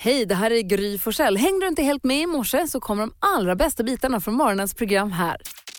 Hej, det här är Gry Forssell. Hängde du inte helt med i morse så kommer de allra bästa bitarna från morgonens program här.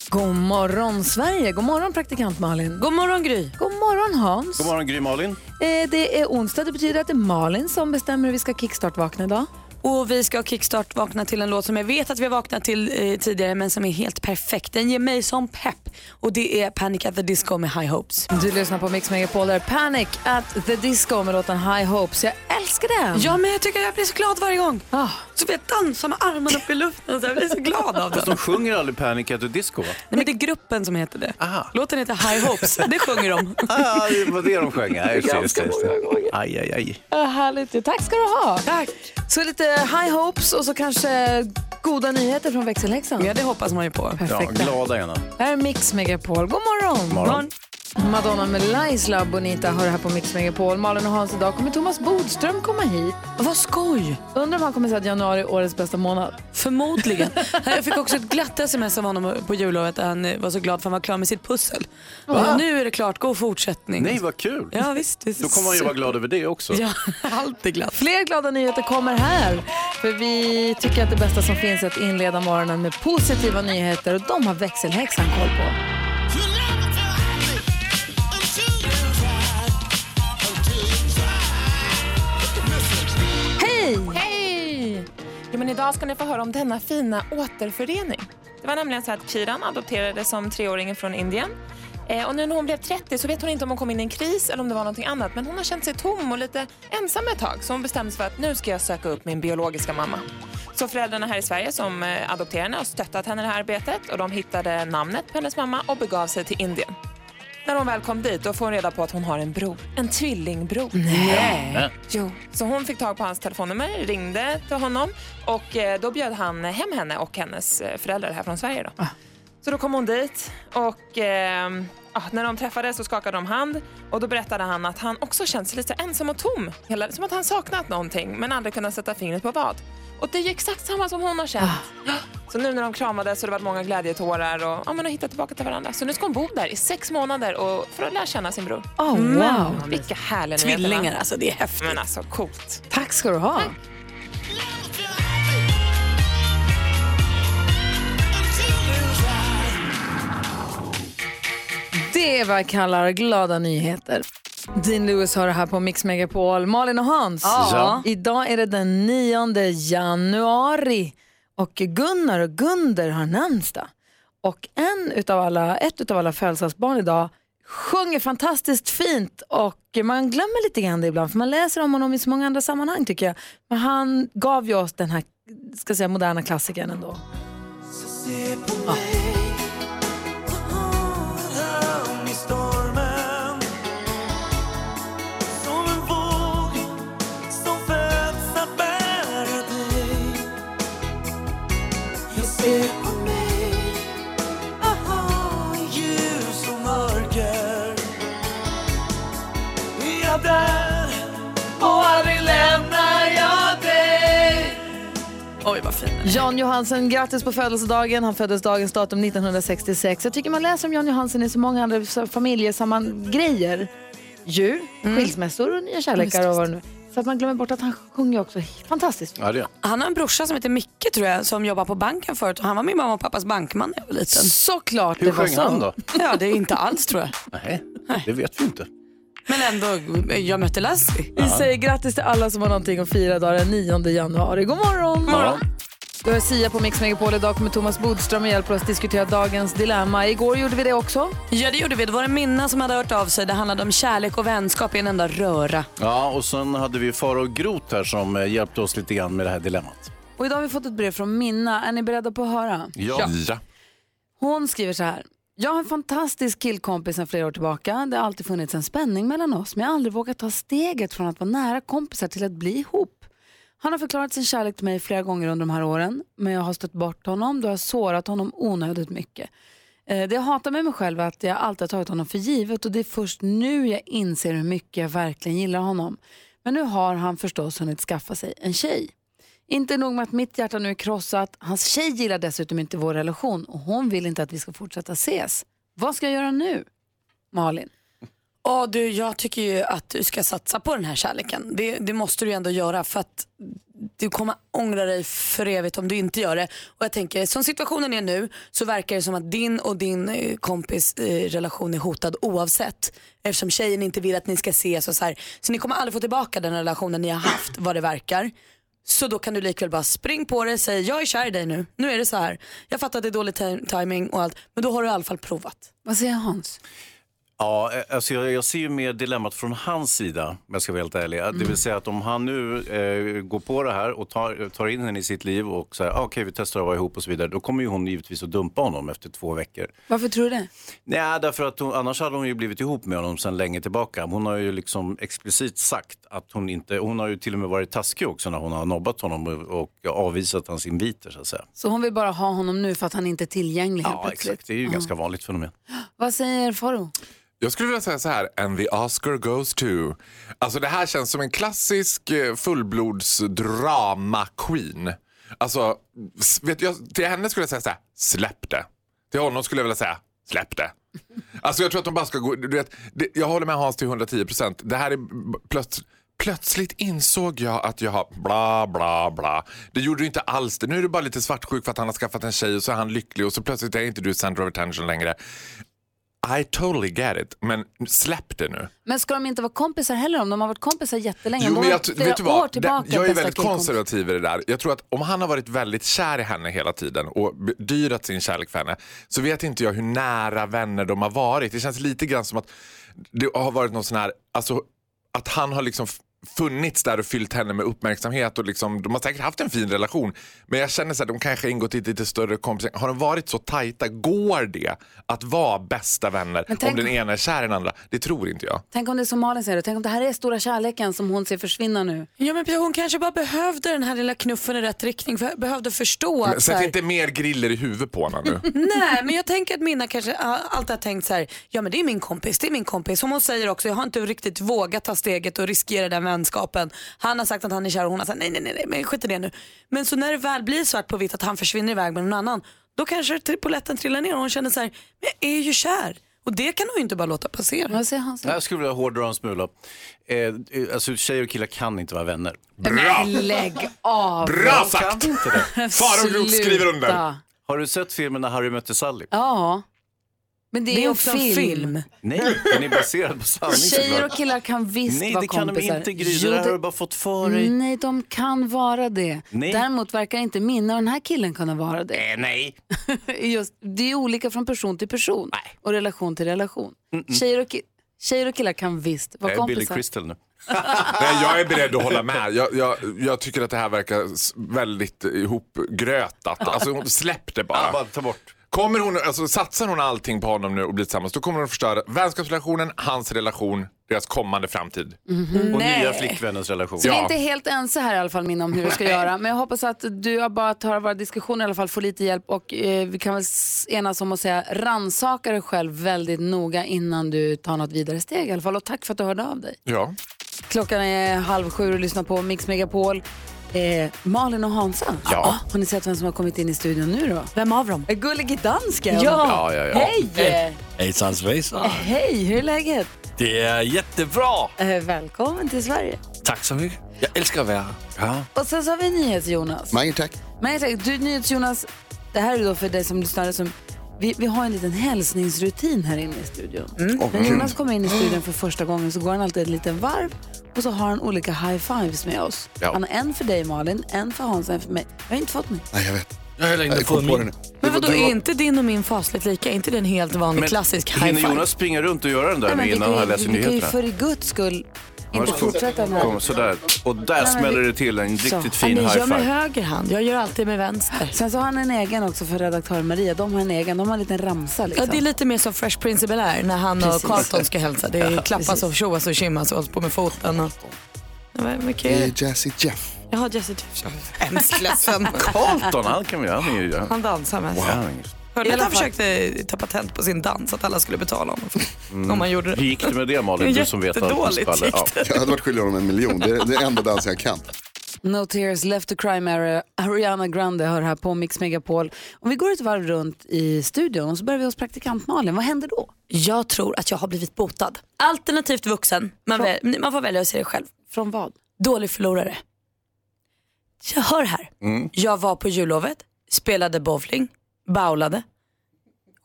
God morgon Sverige, god morgon praktikant Malin. God morgon Gry. God morgon Hans. God morgon Gry Malin. Eh, det är onsdag, det betyder att det är Malin som bestämmer hur vi ska kickstart-vakna idag. Och vi ska kickstart vakna till en låt som jag vet att vi har vaknat till eh, tidigare men som är helt perfekt. Den ger mig som pepp och det är Panic at the Disco med High Hopes. Du lyssnar på Mix Megapol, där Panic at the Disco med låten High Hopes. Jag älskar den. Ja men jag tycker jag blir så glad varje gång. Ah. Så får jag dansa med armarna upp i luften så jag blir så glad av Fast den. de sjunger aldrig Panic at the Disco va? Nej, men det är gruppen som heter det. Aha. Låten heter High Hopes, det sjunger de. Ah, det var det de sjöng. Ja, just det, just det, just det. Aj, aj, aj. Ja, härligt. Tack ska du ha. Tack. Så lite High Hopes och så kanske goda nyheter från växelhäxan. Ja det hoppas man ju på. Ja, Perfekt. glada gärna. Här är Mix Megapol. God morgon! Morgon. Madonna med Laisla Bonita hör här på Mix Megapol. Malin och Hans, idag kommer Thomas Bodström komma hit. Vad skoj. Undrar om han kommer säga att januari är årets bästa månad. Förmodligen. Jag fick också ett glatt sms av honom på jullovet där han var så glad för att han var klar med sitt pussel. Och nu är det klart, god fortsättning. Nej, vad kul. Ja visst. det Då kommer man ju vara glad över det också. Ja, alltid glatt. Fler glada nyheter kommer här. För vi tycker att det bästa som finns är att inleda morgonen med positiva nyheter och de har växelhäxan koll på. Ja, men idag ska ni få höra om denna fina återförening. Det var nämligen så att Kiran adopterades som treåringen från Indien. Eh, och nu när hon blev 30 så vet hon inte om hon kom in i en kris eller om det var någonting annat. Men hon har känt sig tom och lite ensam ett tag. Så hon bestämde sig för att nu ska jag söka upp min biologiska mamma. Så föräldrarna här i Sverige som eh, adopterade henne har stöttat henne i det här arbetet. Och de hittade namnet på hennes mamma och begav sig till Indien. När hon väl kom dit då får hon reda på att hon har en bror. En tvillingbror. Nej. Jo, så hon fick tag på hans telefonnummer, ringde till honom och eh, då bjöd han hem henne och hennes eh, föräldrar här från Sverige. Då. Så då kom hon dit och eh, när de träffades så skakade de hand och då berättade han att han också känt sig lite ensam och tom. Hela, som att han saknat någonting men aldrig kunnat sätta fingret på vad. Och det är ju exakt samma som hon har känt. Ja. Så nu när de kramades så det var många glädjetårar och ja, man har hittat tillbaka till varandra. Så nu ska hon bo där i sex månader och för att lära känna sin bror. Oh, wow. Vilka härliga? Tvillingar, alltså det är häftigt. Men alltså coolt. Tack ska du ha. Det är vad jag kallar glada nyheter. Dean Lewis har det här på Mix Megapol. Malin och Hans, Ja. idag är det den 9 januari och Gunnar och Gunder har namnsdag. Och en utav alla, ett utav alla födelsedagsbarn idag sjunger fantastiskt fint och man glömmer lite grann det ibland för man läser om honom i så många andra sammanhang tycker jag. Men han gav ju oss den här ska säga, moderna klassikern ändå. Oj vad fin. Jan Johansen, grattis på födelsedagen. Han föddes dagens datum 1966. Jag tycker man läser om Jan Johansen i så många andra familjesamman grejer. Ju, skilsmässor och nya kärlekar och vad det nu Så att man glömmer bort att han sjunger också fantastiskt. Ja, det är. Han har en brorsa som heter Micke tror jag som jobbar på banken förut och han var min mamma och pappas bankman när jag var liten. Såklart Hur det var sjöng så. han då? Ja det är inte alls tror jag. Nej, det vet vi inte. Men ändå, jag mötte Lassie. Vi säger grattis till alla som har någonting att fira idag den 9 januari. God morgon! Morgon. Du har Sia på Mix Megapol. Idag kommer Thomas Bodström och hjälper oss diskutera dagens dilemma. Igår gjorde vi det också. Ja det gjorde vi. Det var en Minna som hade hört av sig. Det handlade om kärlek och vänskap i en enda röra. Ja, och sen hade vi Farao Groth här som eh, hjälpte oss lite grann med det här dilemmat. Och idag har vi fått ett brev från Minna. Är ni beredda på att höra? Ja. Ja. Hon skriver så här. Jag har en fantastisk killkompis sedan flera år tillbaka. Det har alltid funnits en spänning mellan oss men jag har aldrig vågat ta steget från att vara nära kompisar till att bli ihop. Han har förklarat sin kärlek till mig flera gånger under de här åren men jag har stött bort honom, det har sårat honom onödigt mycket. Eh, det jag hatar med mig själv är att jag alltid har tagit honom för givet och det är först nu jag inser hur mycket jag verkligen gillar honom. Men nu har han förstås hunnit skaffa sig en tjej. Inte nog med att mitt hjärta nu är krossat, hans tjej gillar dessutom inte vår relation och hon vill inte att vi ska fortsätta ses. Vad ska jag göra nu? Malin? Ja du, jag tycker ju att du ska satsa på den här kärleken. Det, det måste du ju ändå göra för att du kommer ångra dig för evigt om du inte gör det. Och jag tänker, som situationen är nu så verkar det som att din och din eh, kompis eh, relation är hotad oavsett. Eftersom tjejen inte vill att ni ska ses och så här. Så ni kommer aldrig få tillbaka den relationen ni har haft vad det verkar. Så då kan du likväl bara spring på det, säg jag är kär i dig nu. Nu är det så här. Jag fattar att det är dålig timing och allt men då har du i alla fall provat. Vad säger Hans? Ja, eh, alltså jag, jag ser ju mer dilemmat från hans sida, om jag ska vara helt ärlig. Det vill säga att om han nu eh, går på det här och tar, tar in henne i sitt liv och säger ah, okej vi testar att vara ihop och så vidare, då kommer ju hon givetvis att dumpa honom efter två veckor. Varför tror du det? Nej, därför att hon, annars hade hon ju blivit ihop med honom sedan länge tillbaka. Hon har ju liksom explicit sagt att hon inte, hon har ju till och med varit taskig också när hon har nobbat honom och, och avvisat hans inviter så att säga. Så hon vill bara ha honom nu för att han inte är tillgänglig helt Ja, plötsligt? exakt. Det är ju ganska vanligt fenomen. Vad säger Faro? Jag skulle vilja säga så här, and the Oscar goes to. Alltså det här känns som en klassisk eh, fullblodsdrama queen. Alltså, vet jag, till henne skulle jag säga så här, släpp det. Till honom skulle jag vilja säga, släpp det. Alltså jag tror att de bara ska gå, du vet, det, jag håller med Hans till 110 procent. Det här är plöts, plötsligt insåg jag att jag har bla bla bla. Det gjorde du inte alls det. Nu är du bara lite svartsjuk för att han har skaffat en tjej och så är han lycklig och så plötsligt är inte du center of attention längre. I totally get it, men släpp det nu. Men ska de inte vara kompisar heller om de har varit kompisar jättelänge? Jo, men jag, vet du vad? Det, jag är väldigt konservativ i det där. Jag tror att om han har varit väldigt kär i henne hela tiden och bedyrat sin kärlek för henne så vet inte jag hur nära vänner de har varit. Det känns lite grann som att det har varit någon sån här, alltså att han har liksom funnits där och fyllt henne med uppmärksamhet och liksom, de har säkert haft en fin relation. Men jag känner så här, de kanske har ingått i ett lite större kompis. Har de varit så tajta, går det att vara bästa vänner om den ena är kär i den andra? Det tror inte jag. Tänk om det är som Malin säger, tänk om det här är stora kärleken som hon ser försvinna nu. Ja men hon kanske bara behövde den här lilla knuffen i rätt riktning, för behövde förstå Men att så sätt här, inte mer griller i huvudet på henne nu. Nej, men jag tänker att Minna kanske alltid har tänkt så här, ja men det är min kompis, det är min kompis. Som hon säger också, jag har inte riktigt vågat ta steget och riskera den vänskapen. Han har sagt att han är kär och hon har sagt nej, nej, nej, nej men skit i det nu. Men så när det väl blir svart på vitt att han försvinner iväg med någon annan, då kanske polletten trillar ner och hon känner så här, men jag är ju kär. Och det kan hon ju inte bara låta passera. Vad säger Hans? Jag skulle vilja hårdra en smula. Eh, eh, alltså, tjejer och killar kan inte vara vänner. Bra! Lägg av. Bra sagt! Farao Groth skriver under. Har du sett filmen När Harry mötte Sally? Ja, men det är, Det är ju också en film. Nej, den är baserad på sanning Tjejer och killar kan visst Nej, vara det kan kompisar. de inte Gry. Det där har du bara fått för dig. Nej, de kan vara det. Nej. Däremot verkar inte Minna och den här killen kunna vara det. Eh, nej. Just, det är olika från person till person och relation till relation. Tjejer och, tjejer och killar kan visst vara Jag är Billy kompisar. Crystal nu. Nej, jag är beredd att hålla med. Jag, jag, jag tycker att det här verkar väldigt ihopgrötat. Alltså, släpp det bara. Bara ta bort. Kommer hon, alltså, satsar hon allting på honom nu och blir tillsammans, då kommer hon att förstöra vänskapsrelationen, hans relation, deras kommande framtid. Och nya flickvännens relation. Så vi är inte helt ense här i alla fall Minna om hur vi ska göra. Men jag hoppas att du har bara tar våra diskussioner i alla fall får lite hjälp och eh, vi kan väl enas om att säga rannsaka dig själv väldigt noga innan du tar något vidare steg i alla fall. Och tack för att du hörde av dig. Ja. Klockan är halv sju och lyssnar på Mix Megapol. Eh, Malin och Hansa, Ja. har ni sett vem som har kommit in i studion nu då? Vem av dem? Gullige dansken. Ja. Ja, ja, ja. Hej! Hejsan svejsan. Hej, hur är läget? Det är jättebra. Eh, välkommen till Sverige. Tack så mycket. Jag älskar att vara här. Och sen så har vi NyhetsJonas. Mange tack. Jag säger, du NyhetsJonas, det här är då för dig som lyssnar som vi, vi har en liten hälsningsrutin här inne i studion. När Jonas kommer in i studion för första gången så går han alltid en liten varv och så har han olika high fives med oss. Ja. Han har en för dig Malin, en för Hans, en för mig. Jag har inte fått min. Nej, jag vet. Jag har heller inte fått min. Men vadå, är inte din och min fasligt lika? Är inte det en helt vanlig klassisk high Hinner? Jonas springa runt och göra den där Nej, men innan han läser Vi kan ju nyheterna? för i guds skull inte fortsätta här. Kom, sådär. Och där men smäller det till en riktigt Ja, fin high gör med five. höger hand, jag gör alltid med vänster. Sen så har han en egen också för redaktör Maria. De har en egen, de har en liten ramsa Ja, liksom. det är lite mer som Fresh Prince of Bel-Air när han Precis. och Carlton ska hälsa. Det är klappas precis. och tjoas och kimmas och hålls på med foten. Och... Ja, är Det är Jazzy Jeff. Jaha, Jesse Hemskt ledsen. Carlton, han kan vi. Ja. Han dansar mest. Ja. Han fall. försökte ta patent på sin dans, att alla skulle betala honom Mm. om han gjorde Hur det? gick det med det Malin, du som vet Jättedåligt gick det. Jag hade varit skyldig honom en miljon. Det är det enda dansen jag kan. No Tears Left to Cry med Ariana Grande hör här på Mix Megapol. Om vi går ett varv runt i studion och så börjar vi hos praktikant Malin, vad händer då? Jag tror att jag har blivit botad. Alternativt vuxen. Man, väl, man får välja att se det själv. Från vad? Dålig förlorare. Jag hör här. Jag var på jullovet, spelade bowling, bowlade.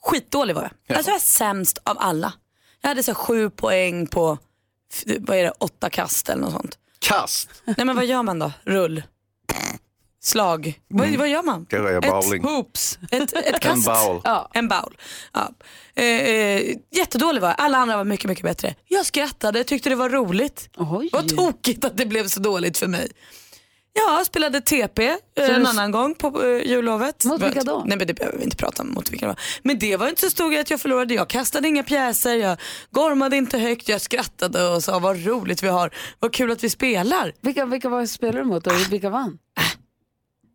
Skitdålig var jag. Alltså jag var sämst av alla. Jag hade så sju poäng på, vad är det, åtta kast eller något sånt. Kast! Nej men vad gör man då? Rull? Slag? Vad, vad gör man? Bowling. Hoops. Ett, ett En kast? bowl. Ja, en bowl. Ja. Eh, eh, jättedålig var jag. Alla andra var mycket, mycket bättre. Jag skrattade, tyckte det var roligt. Oj. Vad tokigt att det blev så dåligt för mig. Ja, jag spelade TP eh, en annan gång på eh, jullovet. Mot vilka då? Nej men det behöver vi inte prata om mot vilka det var. Men det var inte så stor grej att jag förlorade. Jag kastade inga pjäser, jag gormade inte högt, jag skrattade och sa vad roligt vi har, vad kul att vi spelar. Vilka, vilka var spelar du mot och vilka vann?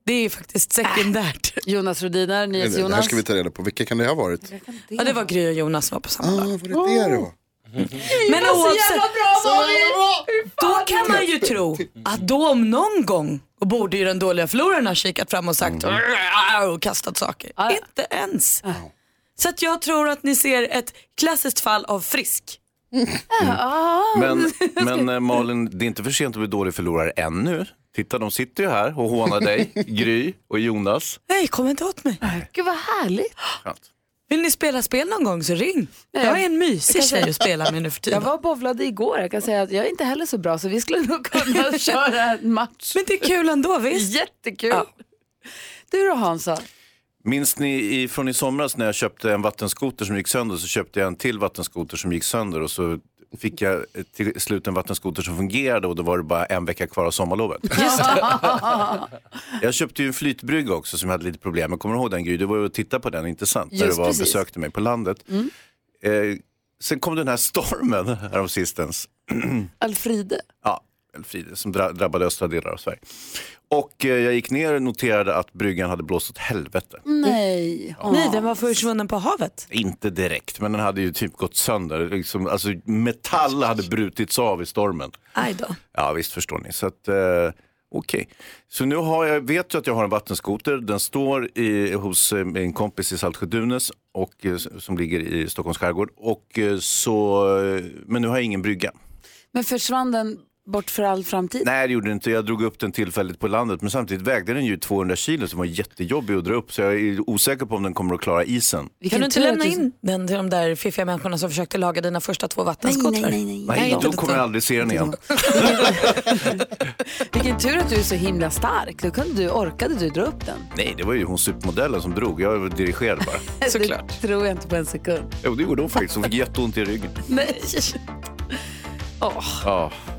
Det är ju faktiskt sekundärt. Jonas Rodiner, Det här NyhetsJonas. ska vi ta reda på. Vilka kan det ha varit? Ja, det var Gry och Jonas som var på samma Ah, dag. var det det det var? Men oavsett, då kan man ju tro att då om någon gång och borde ju den dåliga förloraren ha kikat fram och sagt "Arr", och kastat saker. Ja. Inte ens. Så att jag tror att ni ser ett klassiskt fall av frisk. Men, men eh, Malin, det är inte för sent att bli dålig förlorare ännu. Titta, de sitter ju här och hånar dig, Gry och Jonas. Nej, kom inte åt mig. Gud vad härligt. Skönt. Vill ni spela spel någon gång så ring. Jag är en mysig tjej att spela med nu för Jag tiden. var och bowlade igår. Jag kan säga att jag är inte heller så bra så vi skulle nog kunna köra en match. Men det är kul ändå visst? Jättekul. Ja. Du då Hansa? Minns ni i, från i somras när jag köpte en vattenskoter som gick sönder så köpte jag en till vattenskoter som gick sönder och så fick jag till slut en vattenskoter som fungerade och då var det bara en vecka kvar av sommarlovet. jag köpte ju en flytbrygga också som jag hade lite problem med. Kommer du ihåg den Gry? Du var ju och tittade på den, inte sant? När du var precis. besökte mig på landet. Eh, sen kom den här stormen häromsistens. Alfride. Ja, Som dra- drabbade östra delar av Sverige. Och eh, jag gick ner och noterade att bryggan hade blåst åt helvete. Nej. Nej, den var försvunnen på havet. Inte direkt, men den hade ju typ gått sönder. Liksom, alltså, metall hade brutits av i stormen. Aj då. Ja, visst förstår ni. Så att, eh, okej. Så nu har jag, vet jag att jag har en vattenskoter. Den står i, hos eh, min kompis i Saltsjö-Dunes och, eh, som ligger i Stockholms skärgård. Och, eh, så, men nu har jag ingen brygga. Men försvann den bort för all framtid? Nej, det gjorde det inte. Jag drog upp den tillfälligt på landet. Men samtidigt vägde den ju 200 kilo som var jättejobbig att dra upp. Så jag är osäker på om den kommer att klara isen. Vilken Kan du inte lämna att in den till de där fiffiga människorna som försökte laga dina första två vattenskotrar? Nej, nej, nej. Nej, Nej, då inte kommer jag aldrig se den igen. Vilken tur att du är så himla stark. Då kunde du, orkade du dra upp den. Nej, det var ju hon supermodellen som drog. Jag dirigerade bara. Såklart. Det tror jag inte på en sekund. Jo, det gjorde hon faktiskt. Hon fick jätteont i ryggen. Nej. Åh, Ja, oh,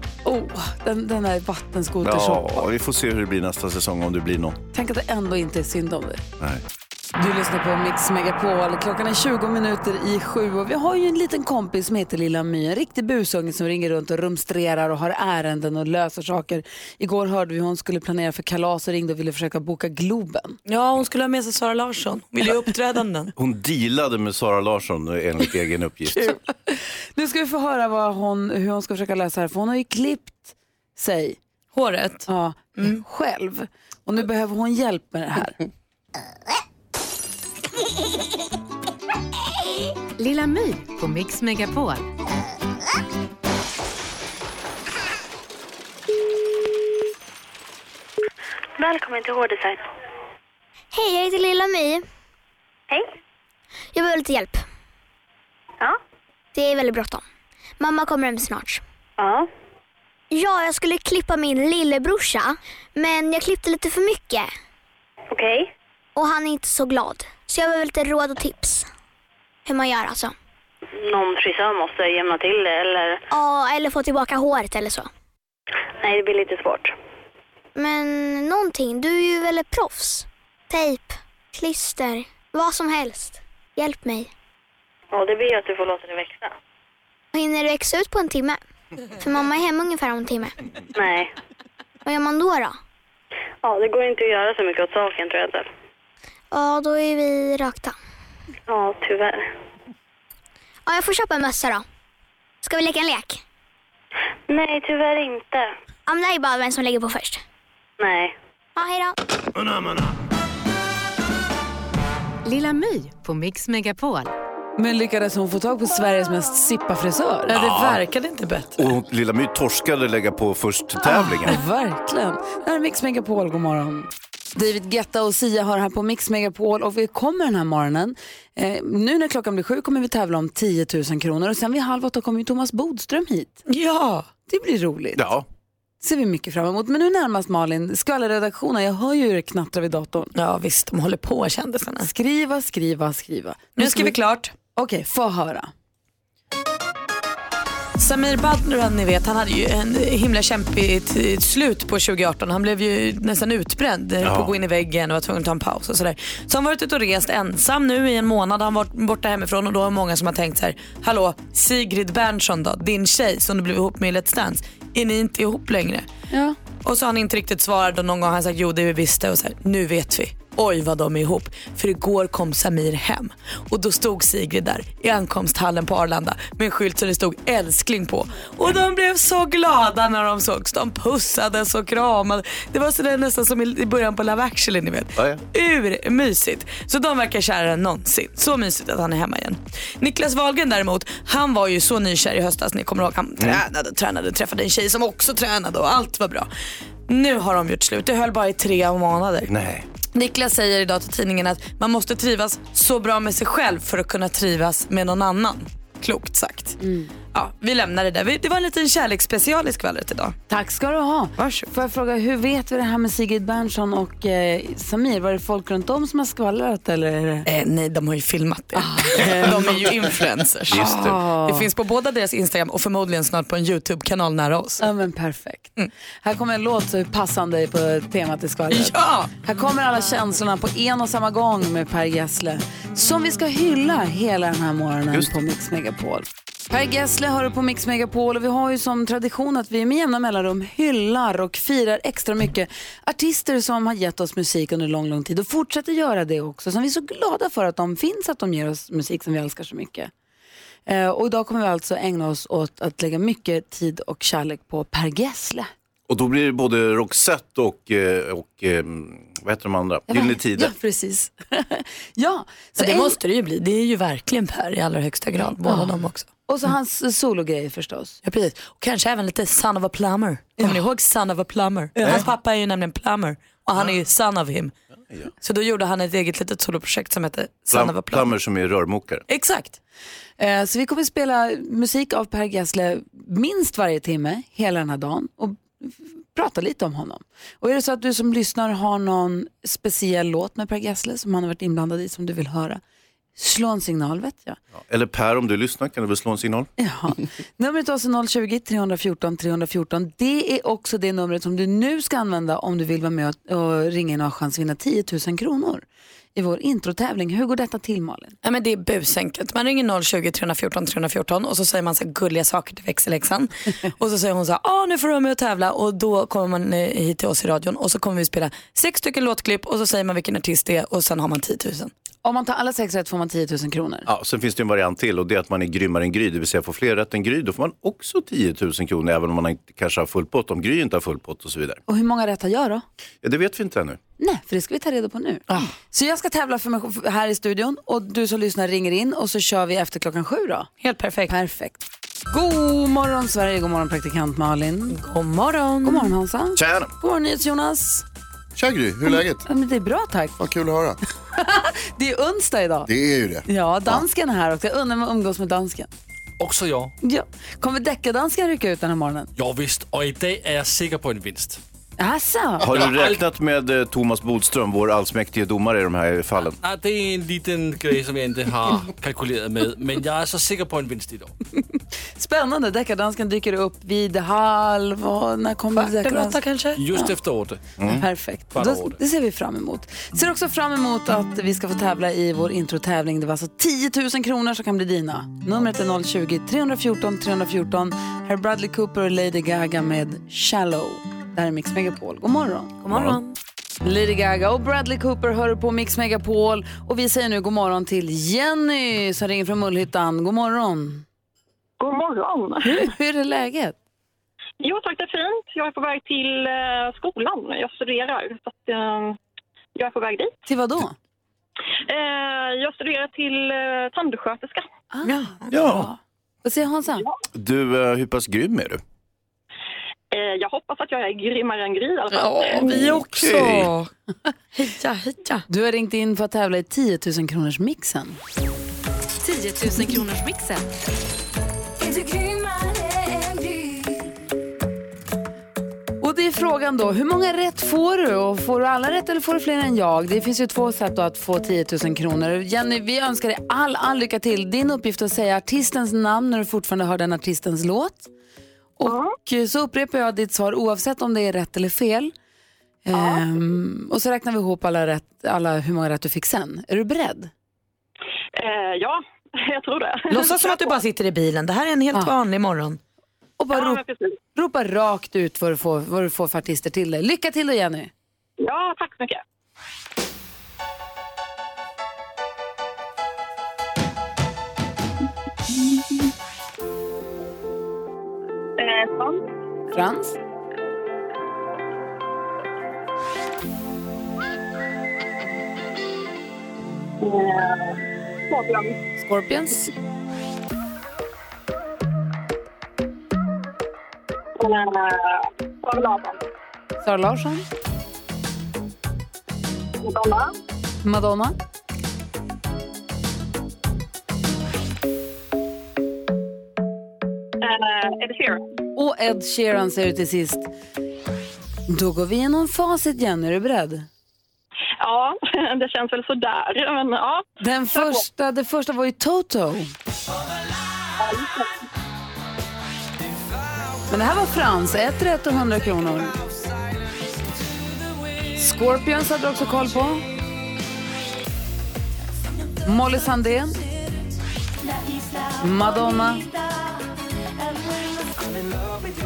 den, den här vattenskoter ja, vi får se hur det blir nästa säsong om det blir någon. Tänk att det ändå inte är synd om dig. Nej. Du lyssnar på Mix Megapol. Klockan är 20 minuter i sju och vi har ju en liten kompis som heter Lilla My. En riktig busunge som ringer runt och rumstrerar och har ärenden och löser saker. Igår hörde vi hon skulle planera för kalas och ringde och ville försöka boka Globen. Ja, hon skulle ha med sig Sara Larsson. Vill ju uppträdanden. Hon dealade med Sara Larsson enligt egen uppgift. Nu ska vi få höra vad hon, hur hon ska försöka lösa det här för hon har ju klippt sig Håret. ja, själv. Och nu behöver hon hjälp med det här. Lilla My på Mix Megapol. Välkommen till Hårdesign. Hej, jag heter Lilla My. Hej. Jag behöver lite hjälp. Ja. Det är väldigt bråttom. Mamma kommer hem snart. Ja. Ja, jag skulle klippa min lillebrorsa, men jag klippte lite för mycket. Okej. Och han är inte så glad. Så jag behöver lite råd och tips. Hur man gör alltså. Någon frisör måste jämna till det eller? Ja, eller få tillbaka håret eller så. Nej, det blir lite svårt. Men någonting, du är ju väl ett proffs? Tejp, klister, vad som helst. Hjälp mig. Ja, det blir att du får låta det växa. Hinner det växa ut på en timme? För mamma är hemma ungefär om en timme. Nej. Vad gör man då då? Ja, det går inte att göra så mycket åt saken tror jag inte. Ja, då är vi rökta. Ja, tyvärr. Ja, jag får köpa en mössa då. Ska vi leka en lek? Nej, tyvärr inte. Ja, men det är bara vem som lägger på först. Nej. Ja, hej då. Lilla My på Mix Megapol. Men lyckades hon få tag på Sveriges mest sippa frisör? Ja, det verkade inte bättre. Och Lilla My torskade lägga på först tävlingen. Ja, verkligen. Det här är Mix Megapol, god morgon. David Guetta och Sia har här på Mix Megapol och vi kommer den här morgonen. Eh, nu när klockan blir sju kommer vi tävla om 10 000 kronor och sen vid halv åtta kommer ju Thomas Bodström hit. Ja. Det blir roligt. Ja. ser vi mycket fram emot. Men nu närmast Malin, skvallerredaktionen, jag hör ju hur det knattrar vid datorn. Ja visst, de håller på kändisarna. Skriva, skriva, skriva. Nu ska vi klart. Okej, få höra. Samir Badran, ni vet, han hade ju en himla kämpigt slut på 2018. Han blev ju nästan utbränd eh, Ja. på att gå in i väggen och var tvungen att ta en paus och sådär. Så han har varit ute och rest ensam nu i en månad. Han har varit borta hemifrån och då är många som har tänkt så här, hallå Sigrid Bernson då, din tjej som du blev ihop med i Let's Dance, är ni inte ihop längre? Ja. Och så har han inte riktigt svarat och någon gång har han sagt jo det är vi visste och så här, nu vet vi. Oj vad de är ihop. För igår kom Samir hem och då stod Sigrid där i ankomsthallen på Arlanda med en skylt som det stod älskling på. Och de blev så glada när de sågs. De pussades och kramade. Det var sådär nästan som i början på Love actually ni vet. Ja, ja. Urmysigt. Så de verkar kärare än någonsin. Så mysigt att han är hemma igen. Niklas Wahlgren däremot, han var ju så nykär i höstas. Ni kommer ihåg, han tränade, tränade, träffade en tjej som också tränade och allt var bra. Nu har de gjort slut. Det höll bara i tre månader. Nej. Niklas säger idag till tidningen att man måste trivas så bra med sig själv för att kunna trivas med någon annan. Klokt sagt. Ja, vi lämnar det där. Det var en liten kärleksspecial i skvallret idag. Tack ska du ha. Varsågod. Får jag fråga, hur vet vi det här med Sigrid Bernson och eh, Samir? Var det folk runt om som har skvallrat eller? Är det... Eh, nej, de har ju filmat det. De är ju influencers. Just det. det finns på båda deras Instagram och förmodligen snart på en YouTube-kanal nära oss. Ja men perfekt. Här kommer en låt passande på temat i skvallret. Ja! Här kommer alla känslorna på en och samma gång med Per Gessle. Som vi ska hylla hela den här morgonen Just. på Mix Megapol. Per Gessle har du på Mix Megapol och vi har ju som tradition att vi med jämna mellanrum hyllar och firar extra mycket artister som har gett oss musik under lång, lång tid och fortsätter göra det också. Som vi är så glada för att de finns, att de ger oss musik som vi älskar så mycket. Eh, och idag kommer vi alltså ägna oss åt att lägga mycket tid och kärlek på Per Gessle. Och då blir det både Roxette och, eh, och eh, vad heter de andra? Gyllene Tider. Ja, precis. ja, Så det en- måste det ju bli. Det är ju verkligen Per i allra högsta grad. Båda Ja. de också. Och så hans sologrejer förstås. Ja, precis. Och kanske även lite Son of a Plumber. Kommer ni ihåg Son of a Plumber? Ja. Hans pappa är ju nämligen plumber och han är ju son of him. Så då gjorde han ett eget litet soloprojekt som hette Son of a Plumber. Plammer som är rörmokare. Exakt. Eh, Så vi kommer spela musik av Per Gessle minst varje timme hela den här dagen och prata lite om honom. Och är det så att du som lyssnar har någon speciell låt med Per Gessle som han har varit inblandad i som du vill höra, slå en signal vet jag. Eller Per, om du lyssnar kan du väl slå en signal? Ja. Numret är alltså 020-314 314. Det är också det numret som du nu ska använda om du vill vara med och, och ringa in och ha chans att vinna 10 000 kronor i vår introtävling. Hur går detta till Malin? Ja, men det är busenkelt. Man ringer 020 314 314 och så säger man så gulliga saker till växelläxan. och så säger hon så här, ah, nu får du vara med och tävla och då kommer man eh, hit till oss i radion och så kommer vi spela sex stycken låtklipp och så säger man vilken artist det är och sen har man 10 000. Om man tar alla sex rätt får man 10 000 kronor. Ja, sen finns det en variant till och det är att man är grymmare än Gry, det vill säga får fler rätt än Gry, då får man också 10 000 kronor även om man inte, kanske har full pott, om Gry inte har full pott och så vidare. Och hur många rätt har jag då? Ja, det vet vi inte ännu. Nej, för det ska vi ta reda på nu. Så jag ska tävla för mig här i studion och du som lyssnar ringer in och så kör vi efter klockan sju då. Helt perfekt. Perfekt. God morgon Sverige, god morgon praktikant Malin. God morgon. God morgon Hansa. Tjena. God morgon Jonas. Tja Gry, hur är läget? Ja, men det är bra tack. Vad kul att höra. Det är onsdag idag. Det är ju det. Ja, dansken är här också. Jag undrar om jag umgås med dansken. Också jag. Ja. Kommer deckardansken rycka ut den här morgonen? Ja visst, och idag är jag säker på en vinst. Asså? Har du räknat med eh, Thomas Bodström, vår allsmäktige domare i de här fallen? Nej, det är en liten grej som jag inte har kalkylerat med, men jag är så säker på en vinst idag. Spännande, deckardansken dyker upp vid halv och när kommer Kvart över åtta kanske? Just efter åtta. Perfekt. Kvart Då, över åtta. det ser vi fram emot. Ser också fram emot att vi ska få tävla i vår introtävling. Det var alltså 10 000 kronor som kan bli dina. Numret är 020-314 314. Här är Bradley Cooper och Lady Gaga med Shallow. Det här är Mix Megapol. God morgon. God morgon. Lady Gaga och Bradley Cooper hör på Mix Megapol. Och vi säger nu god morgon till Jenny som ringer från Mullhyttan. God morgon. God morgon. Hur, hur är läget? Jo tack, det är fint. Jag är på väg till eh, skolan. Jag studerar. Så att, eh, jag är på väg dit. Till vad då? Eh, jag studerar till eh, tandsköterska. Ah, Ja. Vad säger Hansa? Du, eh, hur pass grym är du? Eh, jag hoppas att jag är grymmare än Gry i alla fall. Ja, vi också. Heja, heja. Du har ringt in för att tävla i 10 000 kronors mixen. 10 000 kronors mixen. Och det är frågan då, hur många rätt får du? Och får du alla rätt eller får du fler än jag? Det finns ju två sätt då att få 10 000 kronor. Jenny, vi önskar dig all, all lycka till. Din uppgift är att säga artistens namn när du fortfarande hör den artistens låt. Och så upprepar jag ditt svar oavsett om det är rätt eller fel. Ehm, och så räknar vi ihop alla, rätt, alla hur många rätt du fick sen. Är du beredd? Eh, ja, jag tror det. Låtsas som att du bara sitter i bilen. Det här är en helt Ja. vanlig morgon. Och bara Ja, rop, ropa rakt ut vad du, får, vad du får för artister till dig. Lycka till då Jenny! Ja, tack så mycket. Eh, sånt. Frans? Eh, Fabian. Scorpions? Sara Larsson. Sara Larsson? Madonna. Madonna? Eh, Ed Sheeran. Och Ed Sheeran säger du till sist. Då går vi igenom facit Jenny, är du beredd? Ja, det känns väl sådär. Men ja. Den första, det första var ju Toto. Men det här var Frans, ett rätt och 100 kronor. Scorpions hade du också koll på. Molly Sandén. Madonna.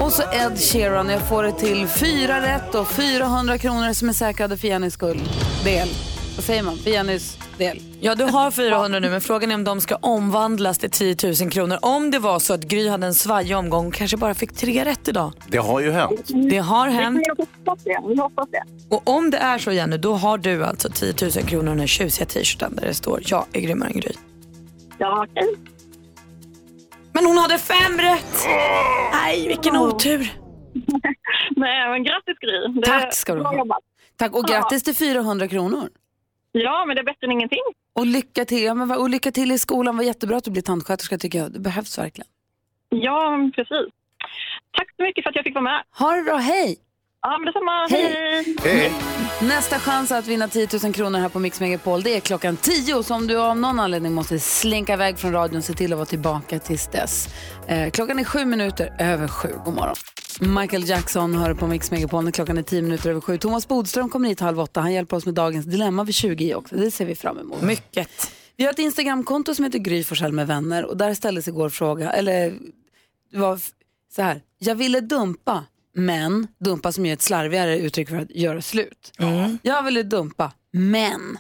Och så Ed Sheeran. Jag får det till fyra rätt och 400 kronor som är säkrade för Jennys skull. Del. Vad säger man? För Jennys del. Ja, du har 400 nu men frågan är om de ska omvandlas till 10 000 kronor. Om det var så att Gry hade en svajig omgång och kanske bara fick tre rätt idag. Det har ju hänt. Det har hänt. Vi hoppas det. Vi hoppas det. Och om det är så Jenny, då har du alltså 10 000 kronor och den tjusiga t-shirten där det står jag är grymmare än Gry. Ja, okej. Men hon hade fem rätt! Nej, vilken otur. Nej, men grattis Gry. Det- Tack ska du ha. Tack och grattis till 400 kronor. Ja, men det är bättre än ingenting. Och lycka till, ja, men, och lycka till i skolan. Vad jättebra att du blir tandsköterska tycker jag. Det behövs verkligen. Ja, precis. Tack så mycket för att jag fick vara med. Ha det bra, hej! Ja, men detsamma. Hej. Hej. Nästa chans att vinna 10 000 kronor här på Mix Megapol det är klockan 10. Så om du av någon anledning måste slinka iväg från radion, se till att vara tillbaka tills dess. Eh, klockan är sju minuter över sju. God morgon. Michael Jackson hör på Mix Megapol när klockan är 10 minuter över sju. Thomas Bodström kommer hit halv åtta. Han hjälper oss med dagens dilemma vid 20 i också. Det ser vi fram emot. Mycket. Vi har ett Instagramkonto som heter Gry Forssell med vänner och där ställdes igår fråga, eller det var så här, jag ville dumpa men, dumpa som är ett slarvigare uttryck för att göra slut. Jag ville dumpa men,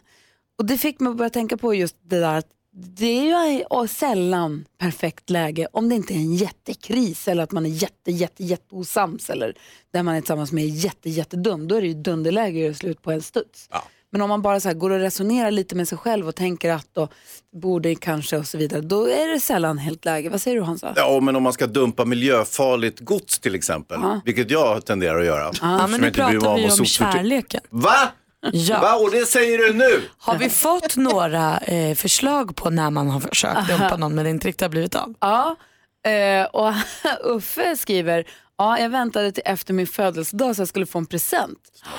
och det fick mig att börja tänka på just det där att det är ju sällan perfekt läge om det inte är en jättekris eller att man är jätte, jätte, jätte osams eller där man är tillsammans med är jätte, jättedum. Då är det ju dunderläge att göra slut på en studs. Men om man bara så här går och resonerar lite med sig själv och tänker att då borde kanske och så vidare, då är det sällan helt läge. Vad säger du Hansa? Ja, men om man ska dumpa miljöfarligt gods till exempel, Ja. vilket jag tenderar att göra. Ja, men nu pratar vi om kärleken. Va? Ja. Va? Och det säger du nu? Har vi fått några eh, förslag på när man har försökt dumpa någon men det inte riktigt har blivit av? Ja, eh, och Uffe skriver, ja jag väntade till efter min födelsedag så jag skulle få en present.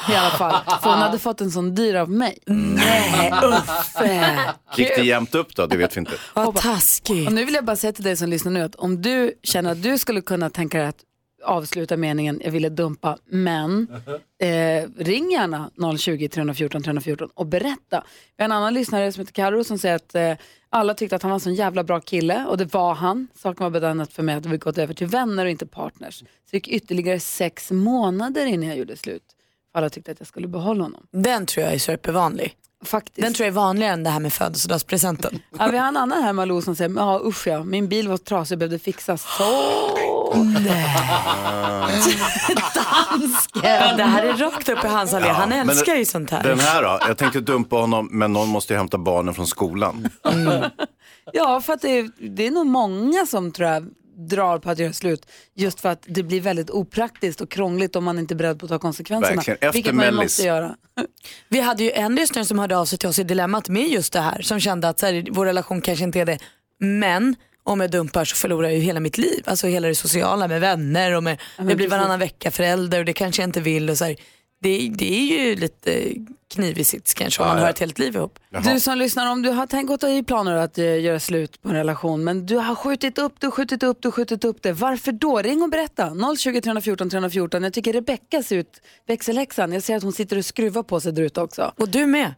I alla fall, för hon hade fått en sån dyr av mig. Nej Uffe! Gick det jämnt upp då? Det vet vi inte. Vad taskigt. Och nu vill jag bara säga till dig som lyssnar nu att om du känner att du skulle kunna tänka dig att avsluta meningen jag ville dumpa men eh, ring gärna 020 314 314 och berätta. Vi har en annan lyssnare som heter Karo som säger att eh, alla tyckte att han var en sån jävla bra kille och det var han. Saken var bedömd för mig att vi gått över till vänner och inte partners. Så det gick ytterligare sex månader innan jag gjorde slut. För alla tyckte att jag skulle behålla honom. Den tror jag är supervanlig. Faktiskt. Den tror jag är vanligare än det här med födelsedagspresenten. Ja, vi har en annan här Malou som säger, ja usch ja, min bil var trasig och behövde fixas. Så Ja, det här är rakt upp i hans allé. Han men älskar ju sånt här. Den här då? Jag tänkte dumpa honom, men någon måste ju hämta barnen från skolan. Ja, för att det är, det är nog många som tror jag drar på att göra slut just för att det blir väldigt opraktiskt och krångligt om man inte är beredd på att ta konsekvenserna. Verkligen. Efter vilket man ju Mellis. måste göra. Vi hade ju en lyssnare som hörde av sig till oss i Dilemmat med just det här. Som kände att så här, vår relation kanske inte är det. Men om jag dumpar så förlorar jag ju hela mitt liv. Alltså hela det sociala med vänner och med, men jag blir precis. varannan vecka förälder och det kanske jag inte vill. Och så här. Det, det är ju lite knivig sits kanske om man Ja, har ja. ett helt liv ihop. Du som lyssnar, om du har tänkt gått i planer att eh, göra slut på en relation men du har skjutit upp det, skjutit upp det, skjutit upp det. Varför då? Ring och berätta. 020 314 314. Jag tycker Rebecka ser ut, växelhäxan. Jag ser att hon sitter och skruvar på sig där ute också. Och du med.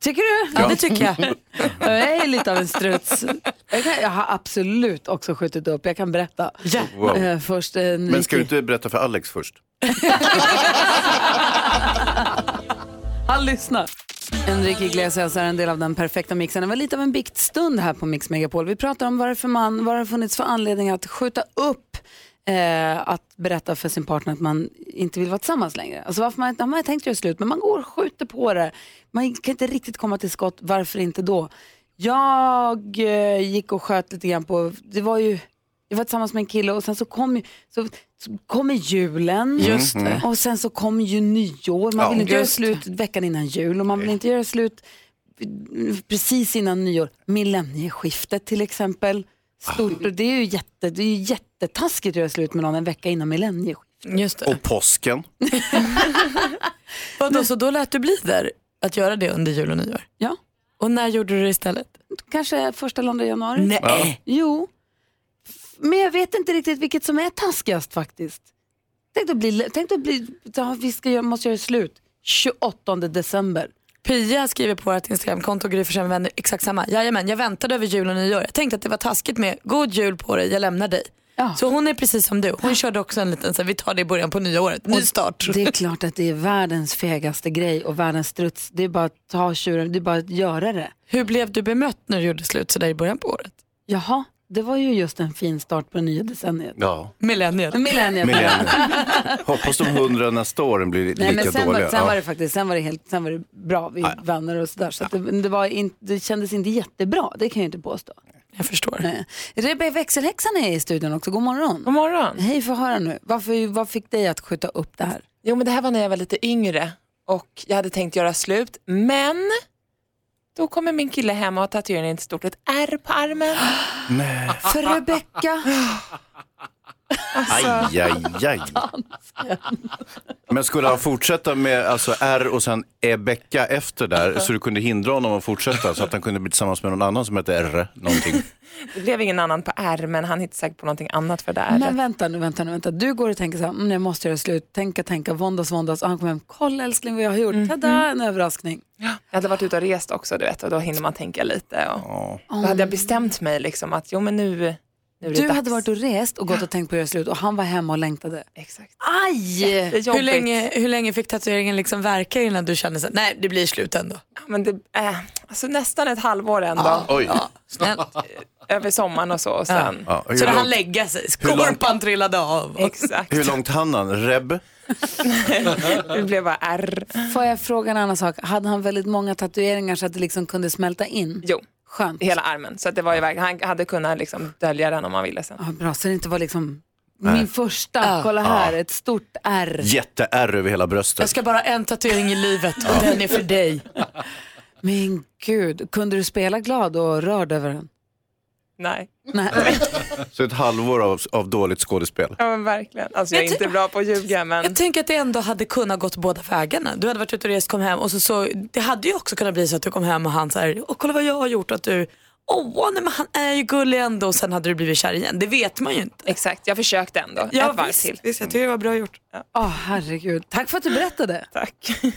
Tycker du? Ja, det tycker jag. Jag är lite av en struts. Jag, kan, jag har absolut också skjutit upp. Jag kan berätta. Wow. Eh, först, eh, Men ska du inte berätta för Alex först? Han lyssnar. Enrique Iglesias är en del av den perfekta mixen. Det var lite av en biktstund här på Mix Megapol. Vi pratar om varför man, vad det har funnits för anledning att skjuta upp eh, att berätta för sin partner att man inte vill vara tillsammans längre. Alltså varför man, man har tänkt göra slut men man går och skjuter på det. Man kan inte riktigt komma till skott. Varför inte då? Jag eh, gick och sköt lite grann på, det var ju jag var tillsammans med en kille och sen så kom, ju- så, så kom ju julen Just det. och sen så kom ju nyår. Man Ja. vill inte göra slut veckan innan jul och man vill inte göra slut precis innan nyår. Millennieskiftet till exempel. Stort, och det är ju jätte, det är ju jättetaskigt att göra slut med någon en vecka innan millennieskiftet. Just det. Och påsken? Vadå, så då lät du bli där att göra det under jul och nyår? Ja. Och när gjorde du det istället? Kanske första eller andra januari. Nej. Jo. F- Men jag vet inte riktigt vilket som är taskigast faktiskt. Tänk att bli, tänk att bli ja, vi ska göra, måste göra slut 28 december. Pia skriver på vårt Instagramkonto, Gry med vänner, exakt samma. Jajamän, jag väntade över jul och nyår. Jag tänkte att det var taskigt med god jul på dig, jag lämnar dig. Ja. Så hon är precis som du. Hon körde också en liten, så här, vi tar det i början på nya året, ny start. Det är klart att det är världens fegaste grej och världens struts. Det är bara att ta tjuren, det är bara att göra det. Hur blev du bemött när du gjorde slut så där i början på året? Jaha, det var ju just en fin start på det nya decenniet. Ja. Millenniet. Millenniet. Millennium. Hoppas de hundra nästa år blir lika Nej, men sen, dåliga. var, sen Ja. var det faktiskt sen var det helt, sen var det bra, vi är vänner och sådär. Så att det, det, var in, det kändes inte jättebra, det kan jag inte påstå. Jag förstår. Nej. Rebecka växelhäxan är i studion också, god morgon. God morgon. Hej, få höra nu. Varför, vad fick dig att skjuta upp det här? Jo, men det här var när jag var lite yngre och jag hade tänkt göra slut, men då kommer min kille hem och har tatuerat in ett stort ett R på armen. Nej. För Rebecka. Alltså, Aj, aj, aj. Men skulle han fortsätta med alltså R och sen Ebecka efter där så du kunde hindra honom att fortsätta så att han kunde bli tillsammans med någon annan som heter R någonting? det blev ingen annan på R, men han hittade säkert på någonting annat för det R. Men vänta nu, vänta nu, vänta. Du går och tänker så här, mm, jag måste göra slut, tänka, tänka, våndas, våndas. Och han kommer hem, kolla älskling vad jag har gjort, tada, en överraskning. Jag hade varit ute och rest också, du vet, och då hinner man tänka lite. Och Ja. Då hade jag bestämt mig liksom att jo, men nu, nu är det Du dags. hade varit och rest och gått och tänkt på att göra slut och han var hemma och längtade. Exakt. Aj! Hur länge, hur länge fick tatueringen liksom verka innan du kände så här, nej det blir slut ändå? Men det, äh, alltså nästan ett halvår ändå. Oj. Snällt. Över sommaren och så. Och sen. Ja, Så det långt, lägga sig, skorpan trillade av. Exakt. hur långt hann han? Reb? Det blev bara R. Får jag fråga en annan sak? Hade han väldigt många tatueringar så att det liksom kunde smälta in? Jo, Skönt. hela armen. Så att det var ju verkligen, han hade kunnat liksom dölja den om han ville sen. Ja, bra, så det inte var liksom min första, kolla här, ett stort R. Jätte-R över hela bröstet. Jag ska bara ha en tatuering i livet och den är för dig. Men gud, kunde du spela glad och rörd över den? Nej, Nej. Så ett halvår av, av dåligt skådespel. ja, men verkligen. Alltså, jag är Jag inte bra på att ljuga men Jag tänker att det ändå hade kunnat gått båda vägarna. Du hade varit ute och rest, kom hem och så, så det hade ju också kunnat bli så att du kom hem och han så här, åh kolla vad jag har gjort att du, åh nej men han är ju gullig ändå och sen hade du blivit kär igen. Det vet man ju inte. exakt, jag försökte ändå. ett varv visst, till. visst, jag tycker det var bra gjort. Åh herregud, tack för att du berättade. Tack.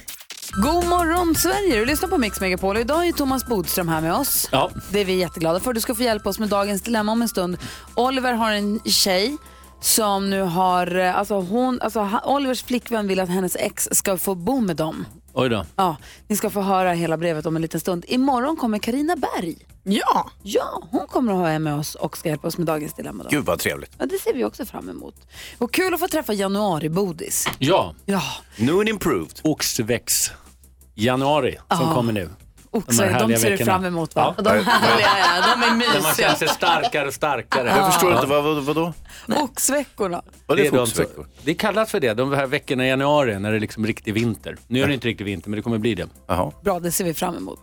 God morgon Sverige, du lyssnar på Mix Megapol och idag är Thomas Bodström här med oss. Ja. Det är vi jätteglada för. Du ska få hjälpa oss med dagens dilemma om en stund. Oliver har en tjej som nu har, eh, alltså hon, alltså Olivers flickvän vill att hennes ex ska få bo med dem. Oj då. Ja, ni ska få höra hela brevet om en liten stund. Imorgon kommer Karina Berg. Ja. Ja, hon kommer att vara med oss och ska hjälpa oss med dagens dilemma. Då. Gud vad trevligt. Ja, det ser vi också fram emot. Och kul att få träffa januari-bodis. Ja, Ja, New and improved. oxväx. Januari som Ja. kommer nu. också, de, härliga ser du fram emot va? Och de härliga, ja, de är När man mysiga. känner sig starkare och starkare. Jag förstår inte, vad, vad, vadå? Oxveckorna. Vad är det är för de oxveckor? som- Det kallas för det, de här veckorna i januari när det är liksom riktig vinter. Nu är det inte riktig vinter, men det kommer bli det. Jaha. Bra, det ser vi fram emot.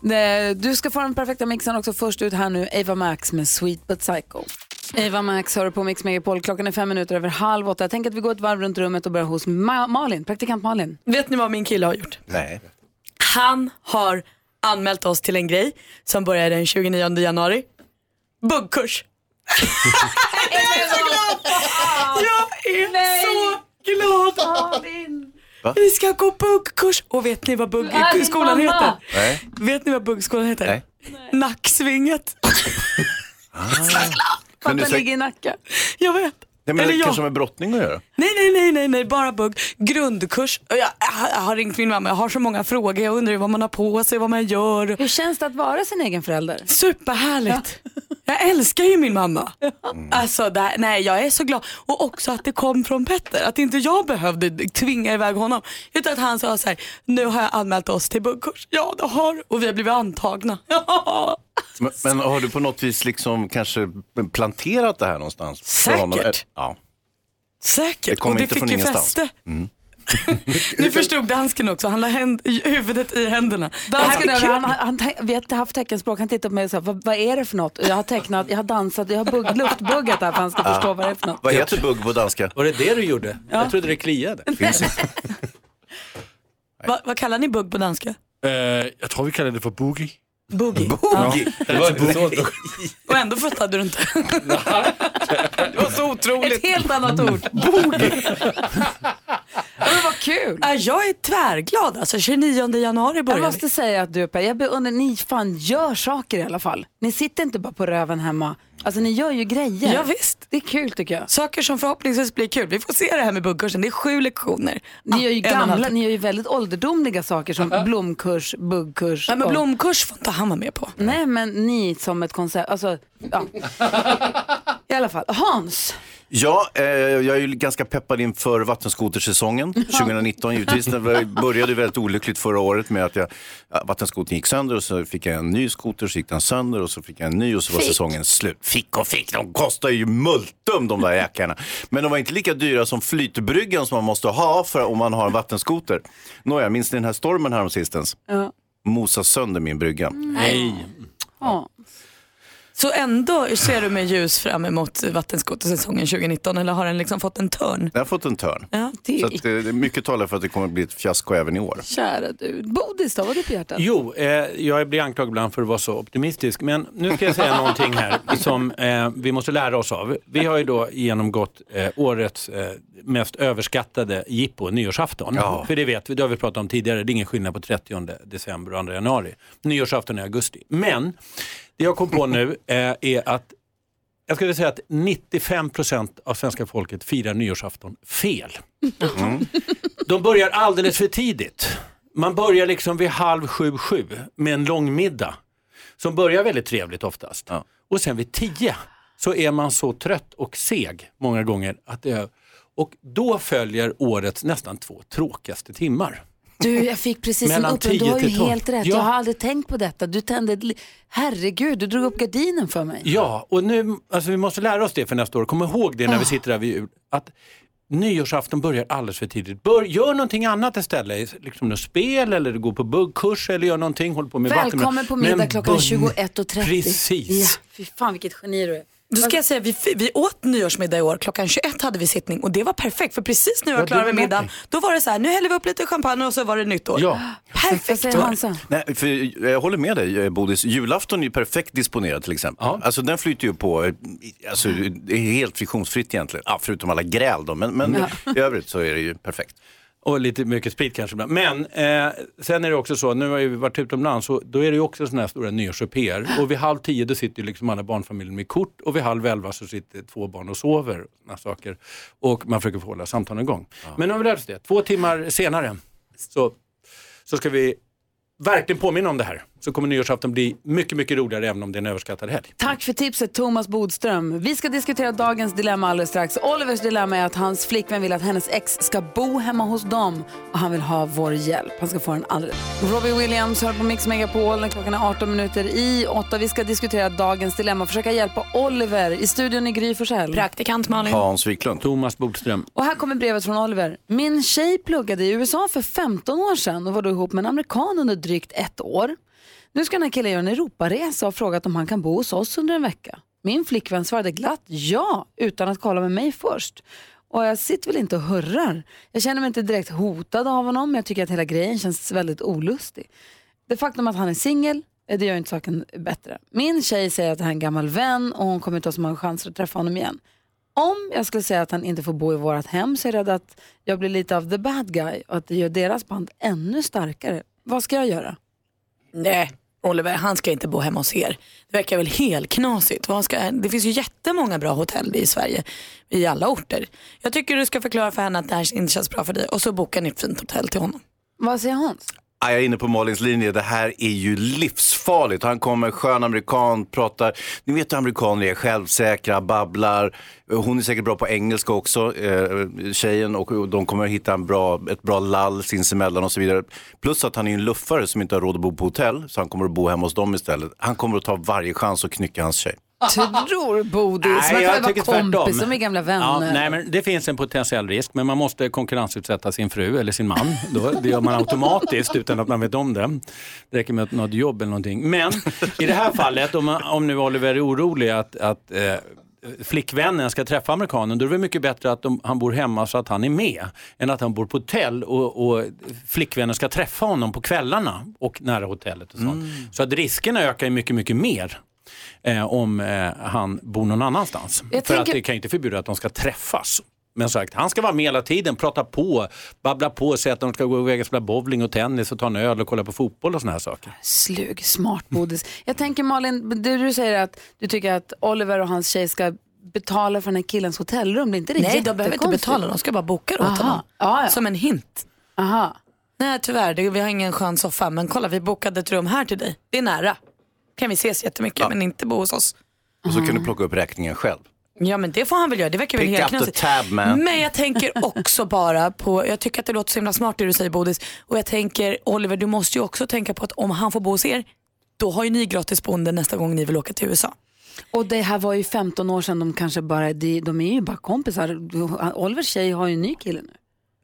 Nej, Du ska få den perfekta mixen också. Först ut här nu, Ava Max med Sweet But Psycho. Ava Max hör på Mix Megapol. Klockan är fem minuter över halv åtta. Jag tänker att vi går ett varv runt rummet och börjar hos Ma- Malin, praktikant Malin. Vet ni vad min kille har gjort? Nej. Han har anmält oss till en grej som börjar den 29 januari. Buggkurs. jag är så glad! Jag är så glad! Va? Vi ska gå buggkurs. Och vet ni vad buggskolan heter? Nej. Vet ni vad buggskolan heter? Nej. Nacksvinget. För att du den säga- ligger i Nacka. Jag vet. Nej, men Eller det jag. kanske har med brottning att göra? Nej, nej, nej, nej, nej, bara bugg. Grundkurs. Jag, jag har ringt min mamma, jag har så många frågor. Jag undrar vad man har på sig, vad man gör. Hur känns det att vara sin egen förälder? Superhärligt. Jag älskar ju min mamma. Alltså, det nej, jag är så glad. Och också att det kom från Petter. Att inte jag behövde tvinga iväg honom. Utan att han sa så här, nu har jag anmält oss till buggkurs. Ja, det har Och vi har blivit antagna. Ja. Men, men har du på något vis liksom kanske planterat det här någonstans? för Säkert. honom? Ja. Säkert. Det kommer och det inte fick från ju ingenstans. Mm. fäste. nu förstod dansken också. Han la händ, huvudet i händerna. Dansken, han, han, han, vi har haft teckenspråk, han tittar på mig och sa, vad, vad är det för något? Jag har tecknat, jag har dansat, jag har bugg, luftbuggat där för att han ska förstå vad det är för något. Vad heter bugg på danska? Var det det du gjorde? Jag trodde det kliade. Va, vad kallar ni bugg på danska? Eh, jag tror vi kallar det för boogie. Boogie. Boogie. Det var inte så Och ändå fattade du inte. Otroligt. Ett helt annat ord. Men vad kul. Ja, Jag är tvärglad. Alltså 29 januari Jag börjar vi. måste säga att du Per, jag beundrar, ni fan gör saker i alla fall. Ni sitter inte bara på röven hemma. Alltså ni gör ju grejer. Ja, visst. Det är kul tycker jag. Saker som förhoppningsvis blir kul. Vi får se det här med buggkursen. Det är sju lektioner. Ni gör ju gamla, ni gör ju väldigt ålderdomliga saker som blomkurs, buggkurs. Nej, men och- blomkurs får inte han vara med på. Nej men ni som ett koncept, alltså ja. I alla fall, Hans. Ja, eh, jag är ju ganska peppad inför vattenskotersäsongen 2019 givetvis. Var- började väldigt olyckligt förra året med att jag, ja, vattenskotern gick sönder och så fick jag en ny skoter, så gick den sönder och så fick jag en ny och så var Fick. säsongen slut. Fick och fick, de kostar ju multum de där jäklarna. Men de var inte lika dyra som flytbryggan som man måste ha för om man har en vattenskoter. Nåja, minns ni den här stormen häromsistens? Ja. Mosa sönder min brygga. Nej. Ja. Så ändå ser du med ljus fram emot vattenskotersäsongen 2019 eller har den liksom fått en törn? Den har fått en törn. Ja. Det Så är att, eh, det är mycket talar för att det kommer att bli ett fiasko även i år. Kära du. Bodis då, vad har du på hjärtat? Jo, eh, jag blir anklagad ibland för att vara så optimistisk, men nu ska jag säga någonting här som eh, vi måste lära oss av. Vi har ju då genomgått eh, årets eh, mest överskattade jippo, nyårsafton. Ja. För det vet vi, det har vi pratat om tidigare, det är ingen skillnad på 30 december och 2 januari. Nyårsafton är augusti. Men det jag kom på nu eh, är att jag skulle säga att 95 procent av svenska folket firar nyårsafton fel. De börjar alldeles för tidigt. Man börjar liksom vid halv sju, sju med en lång middag. Som börjar väldigt trevligt oftast. Ja. Och sen vid tio så är man så trött och seg många gånger. att det är, Och då följer årets nästan två tråkigaste timmar. Du, jag fick precis en Mellan du 10 har ju till 12. helt rätt. Ja. Jag har aldrig tänkt på detta. Du tände ett li- Herregud, du drog upp gardinen för mig. Ja, och nu, alltså vi måste lära oss det för nästa år. Kom ihåg det när vi sitter där vid jul. Att nyårsafton börjar alldeles för tidigt. Bör, gör någonting annat istället. Liksom något spel eller gå på buggkurs eller gör någonting. Håll på med Välkommen vatten. på middag Men klockan bör- 21.30. Precis. Ja, fy fan vilket geni du är. Då ska jag säga, vi, vi åt nyårsmiddag i år, klockan 21 hade vi sittning och det var perfekt för precis när vi var Ja, klara med middagen, då var det så här, nu häller vi upp lite champagne och så var det nytt år. Ja. Vad Perfekt. Hansa? Nej, för jag håller med dig eh, Bodis. Julafton är ju perfekt disponerad till exempel. Ja. Alltså den flyter ju på, eh, alltså, det är helt friktionsfritt egentligen. Ja, förutom alla gräl då, men, men i övrigt så är det ju perfekt. Och lite mycket sprit kanske ibland. Men eh, sen är det också så, nu har vi varit utomlands, så då är det ju också sådana här stora nyårsupéer. Och vid halv tio då sitter ju liksom alla barnfamiljer med kort och vid halv elva så sitter två barn och sover. Såna saker. Och man försöker få hålla samtalen igång. Men nu har vi lärt oss det. Två timmar senare så, så ska vi verkligen påminna om det här. Så kommer nyårsafton bli mycket, mycket roligare även om det är en överskattad helg. Tack för tipset Thomas Bodström. Vi ska diskutera dagens dilemma alldeles strax. Olivers dilemma är att hans flickvän vill att hennes ex ska bo hemma hos dem och han vill ha vår hjälp. Han ska få den alldeles. Robbie Williams hör på Mix Megapol när klockan är 18 minuter i 8. Vi ska diskutera dagens dilemma och försöka hjälpa Oliver. I studion i Gry Forssell. Praktikant Malin. Hans Wiklund. Thomas Bodström. Och här kommer brevet från Oliver. Min tjej pluggade i USA för 15 år sedan och var då ihop med en amerikan under drygt ett år. Nu ska den här killen göra en Europaresa och frågat om han kan bo hos oss under en vecka. Min flickvän svarade glatt ja, utan att kolla med mig först. Och jag sitter väl inte och hurrar. Jag känner mig inte direkt hotad av honom, men jag tycker att hela grejen känns väldigt olustig. Det faktum att han är singel, eh, det gör inte saken bättre. Min tjej säger att det här är en gammal vän och hon kommer inte ha så många chanser att träffa honom igen. Om jag skulle säga att han inte får bo i vårt hem så är jag rädd att jag blir lite av the bad guy och att det gör deras band ännu starkare. Vad ska jag göra? Nej, Oliver, han ska inte bo hemma hos er. Det verkar väl helt knasigt. Vad ska, det finns ju jättemånga bra hotell i Sverige, i alla orter. Jag tycker du ska förklara för henne att det här inte känns bra för dig och så boka ett fint hotell till honom. Vad säger Hans? Ah, Jag är inne på Malins linje. Det här är ju livsfarligt. Han kommer skön amerikan, pratar, ni vet hur amerikaner är, självsäkra, babblar. Hon är säkert bra på engelska också, eh, tjejen, och de kommer hitta en bra, ett bra lall sinsemellan och så vidare. Plus att han är en luffare som inte har råd att bo på hotell, så han kommer att bo hemma hos dem istället. Han kommer att ta varje chans att knycka hans tjej. Tror Bodis? Nej, Man jag kan vara tycker tvärtom. kompis, de är gamla vänner. Ja, nej, men det finns en potentiell risk, men man måste konkurrensutsätta sin fru eller sin man. Då, det gör man automatiskt utan att man vet om det. Det räcker med att något jobb eller någonting. Men i det här fallet, om, om nu Oliver är orolig att, att eh, flickvännen ska träffa amerikanen, då är det mycket bättre att de, han bor hemma så att han är med, än att han bor på hotell och, och flickvännen ska träffa honom på kvällarna och nära hotellet. Och sånt. Så att riskerna ökar mycket, mycket mer. Eh, om eh, han bor någon annanstans. Jag För att tänker- det kan ju inte förbjuda att de ska träffas. Men sagt, han ska vara med hela tiden, prata på, babbla på, säga att de ska gå iväg och spela bowling och tennis och ta en öl och kolla på fotboll och såna här saker. Slug, smart Bodis. Jag tänker Malin, du, du säger att du tycker att Oliver och hans tjej ska betala för den här killens hotellrum. Det är inte det Nej, de behöver inte betala, de ska bara boka det åt honom. Ja, ja. Som en hint. Aha. Nej tyvärr, det, vi har ingen skön soffa men kolla vi bokade ett rum här till dig. Det är nära. Kan vi ses jättemycket men inte bo hos oss. Och så kan du plocka upp räkningen själv. Ja men det får han väl göra, det verkar väl Pick helt up the knasigt. tab, man. Men jag tänker också bara på, jag tycker att det låter så himla smart det du säger Bodis. Och jag tänker Oliver du måste ju också tänka på att om han får bo hos er, då har ju ni gratis boende nästa gång ni vill åka till USA. Och det här var ju 15 år sedan, de kanske bara, de, de är ju bara kompisar. Olivers tjej har ju en ny kille nu.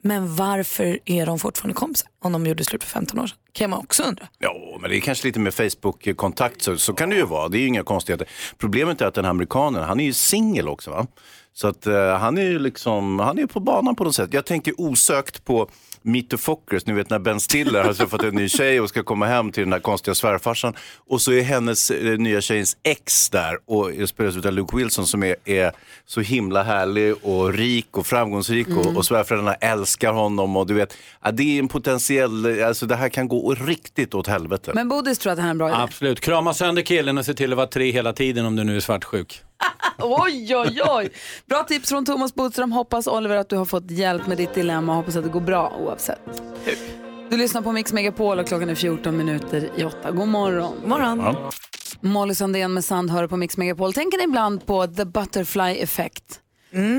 Men varför är de fortfarande kompisar om de gjorde slut för 15 år sedan? Kan man också undra. Ja, men det är kanske lite med Facebook-kontakt, så, så kan det ju vara. Det är ju inga konstigheter. Problemet är att den här amerikanen, han är ju singel också. Va? Så att uh, han är ju liksom, han är på banan på något sätt. Jag tänker osökt på Meet the Fockers, ni vet när Ben Stiller har träffat en ny tjej och ska komma hem till den där konstiga svärfarsan. Och så är hennes eh, nya tjejens ex där och spelas av Luke Wilson som är, är så himla härlig och rik och framgångsrik och, och svärföräldrarna älskar honom. Och du vet, ja, det är en potentiell, alltså det här kan gå riktigt åt helvete. Men Bodis tror att det här är en bra idé. Absolut, krama sönder killen och se till att vara tre hela tiden om du nu är svartsjuk. Oj, oj, oj. Bra tips från Thomas Bodström. Hoppas Oliver att du har fått hjälp med ditt dilemma. Hoppas att det går bra oavsett. Du lyssnar på Mix Megapol och klockan är 14 minuter i 8. God morgon. God morgon. Molly Sandén med Sand hör på Mix Megapol. Tänker ni ibland på the butterfly effect?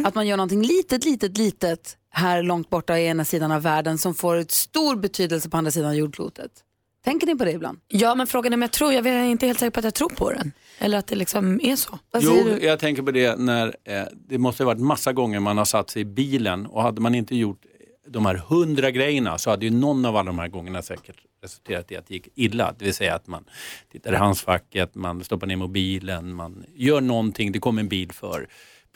Att man gör någonting litet, litet, litet här långt borta i ena sidan av världen som får ett stor betydelse på andra sidan jordklotet. Tänker ni på det ibland? Ja men frågan är om jag tror, jag är inte helt säker på att jag tror på den. Eller att det liksom är så. Vad Jo, du? jag tänker på det när eh, det måste ha varit massa gånger man har satt sig i bilen och hade man inte gjort de här hundra grejerna så hade ju någon av alla de här gångerna säkert resulterat i att det gick illa. Det vill säga att man tittar i handskfacket, man stoppar ner mobilen, man gör någonting, det kommer en bil för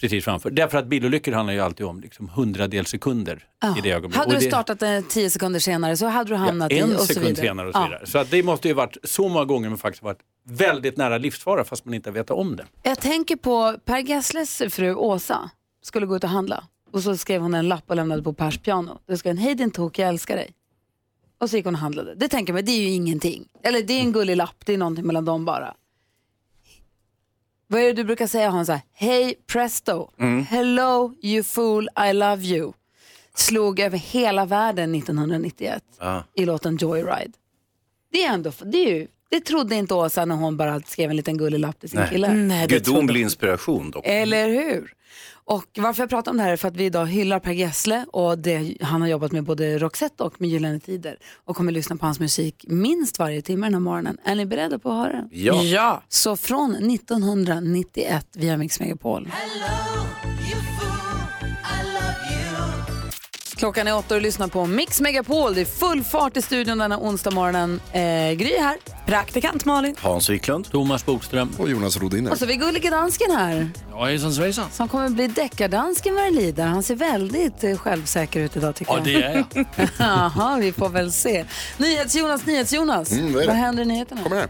precis framför. Därför att bilolyckor handlar ju alltid om liksom hundradels sekunder i det ögonblicket. Hade Och du det- startat eh, tio sekunder senare så hade du hamnat ja, i en och så sekund vidare. senare och så vidare. Så att det måste ju varit så många gånger man faktiskt varit väldigt nära livsfara fast man inte vet om det. Jag tänker på Per Gessles fru Åsa skulle gå ut och handla och så skrev hon en lapp och lämnade på Pers piano. Det skrev en hej din tok, jag älskar dig. Och så gick hon och handlade. Det tänker man, det är ju ingenting. Eller det är en gullig lapp, det är någonting mellan dem bara. Vad är det du brukar säga Hansa? Hej presto, hello you fool, I love you. Slog över hela världen 1991 Ja. i låten Joyride. Det är ändå, det är ju Det trodde inte Åsa när hon bara skrev en liten gullig lapp till sin Nej. kille. Nej, Gudomlig inspiration dock. Eller hur? Och varför jag pratar om det här är för att vi idag hyllar Per Gessle och det, han har jobbat med både Roxette och med Gyllene Tider och kommer lyssna på hans musik minst varje timme den här morgonen. Är ni beredda på att höra den? Ja. Ja. Så från 1991 via Mix Megapol. Klockan är åtta och du lyssnar på Mix Megapol. Det är full fart i studion denna onsdag morgonen. Eh, Gry här. Praktikant Malin. Hans Wiklund. Thomas Bodström. Och Jonas Rodiner. Och så har vi gullige dansken här. Ja, hejsan svejsan. Som kommer bli deckardansken vad det lider. Han ser väldigt eh, självsäker ut idag tycker Ja, jag. det är jag. Jaha, vi får väl se. NyhetsJonas, NyhetsJonas. Mm, vad vad händer i nyheterna? Kom här.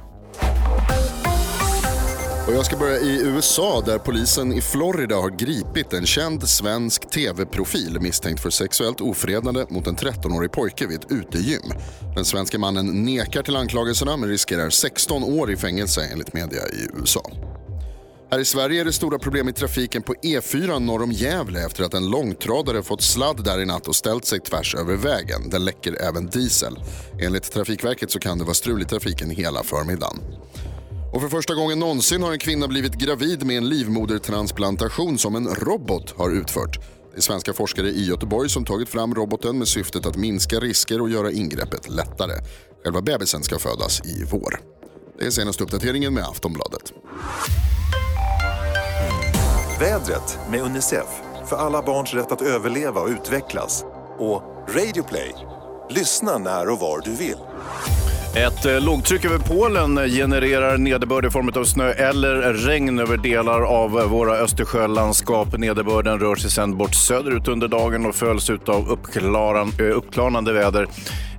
Och jag ska börja i USA där polisen i Florida har gripit en känd svensk tv-profil misstänkt för sexuellt ofredande mot en 13-årig pojke vid ett utegym. Den svenska mannen nekar till anklagelserna men riskerar 16 år i fängelse enligt media i USA. Här i Sverige är det stora problem i trafiken på E4 norr om Gävle efter att en långtradare fått sladd där i natt och ställt sig tvärs över vägen. Den läcker även diesel. Enligt Trafikverket så kan det vara strul i trafiken hela förmiddagen. Och för första gången någonsin har en kvinna blivit gravid med en livmodertransplantation som en robot har utfört. Det är svenska forskare i Göteborg som tagit fram roboten med syftet att minska risker och göra ingreppet lättare. Själva bebisen ska födas i vår. Det är senaste uppdateringen med Aftonbladet. Vädret med Unicef. För alla barns rätt att överleva och utvecklas. Och Radio Play. Lyssna när och var du vill. Ett eh, lågtryck över Polen eh, genererar nederbörd i form av snö eller regn över delar av eh, våra Östersjölandskap. Nederbörden rör sig sedan bort söderut under dagen och följs av uppklarande väder.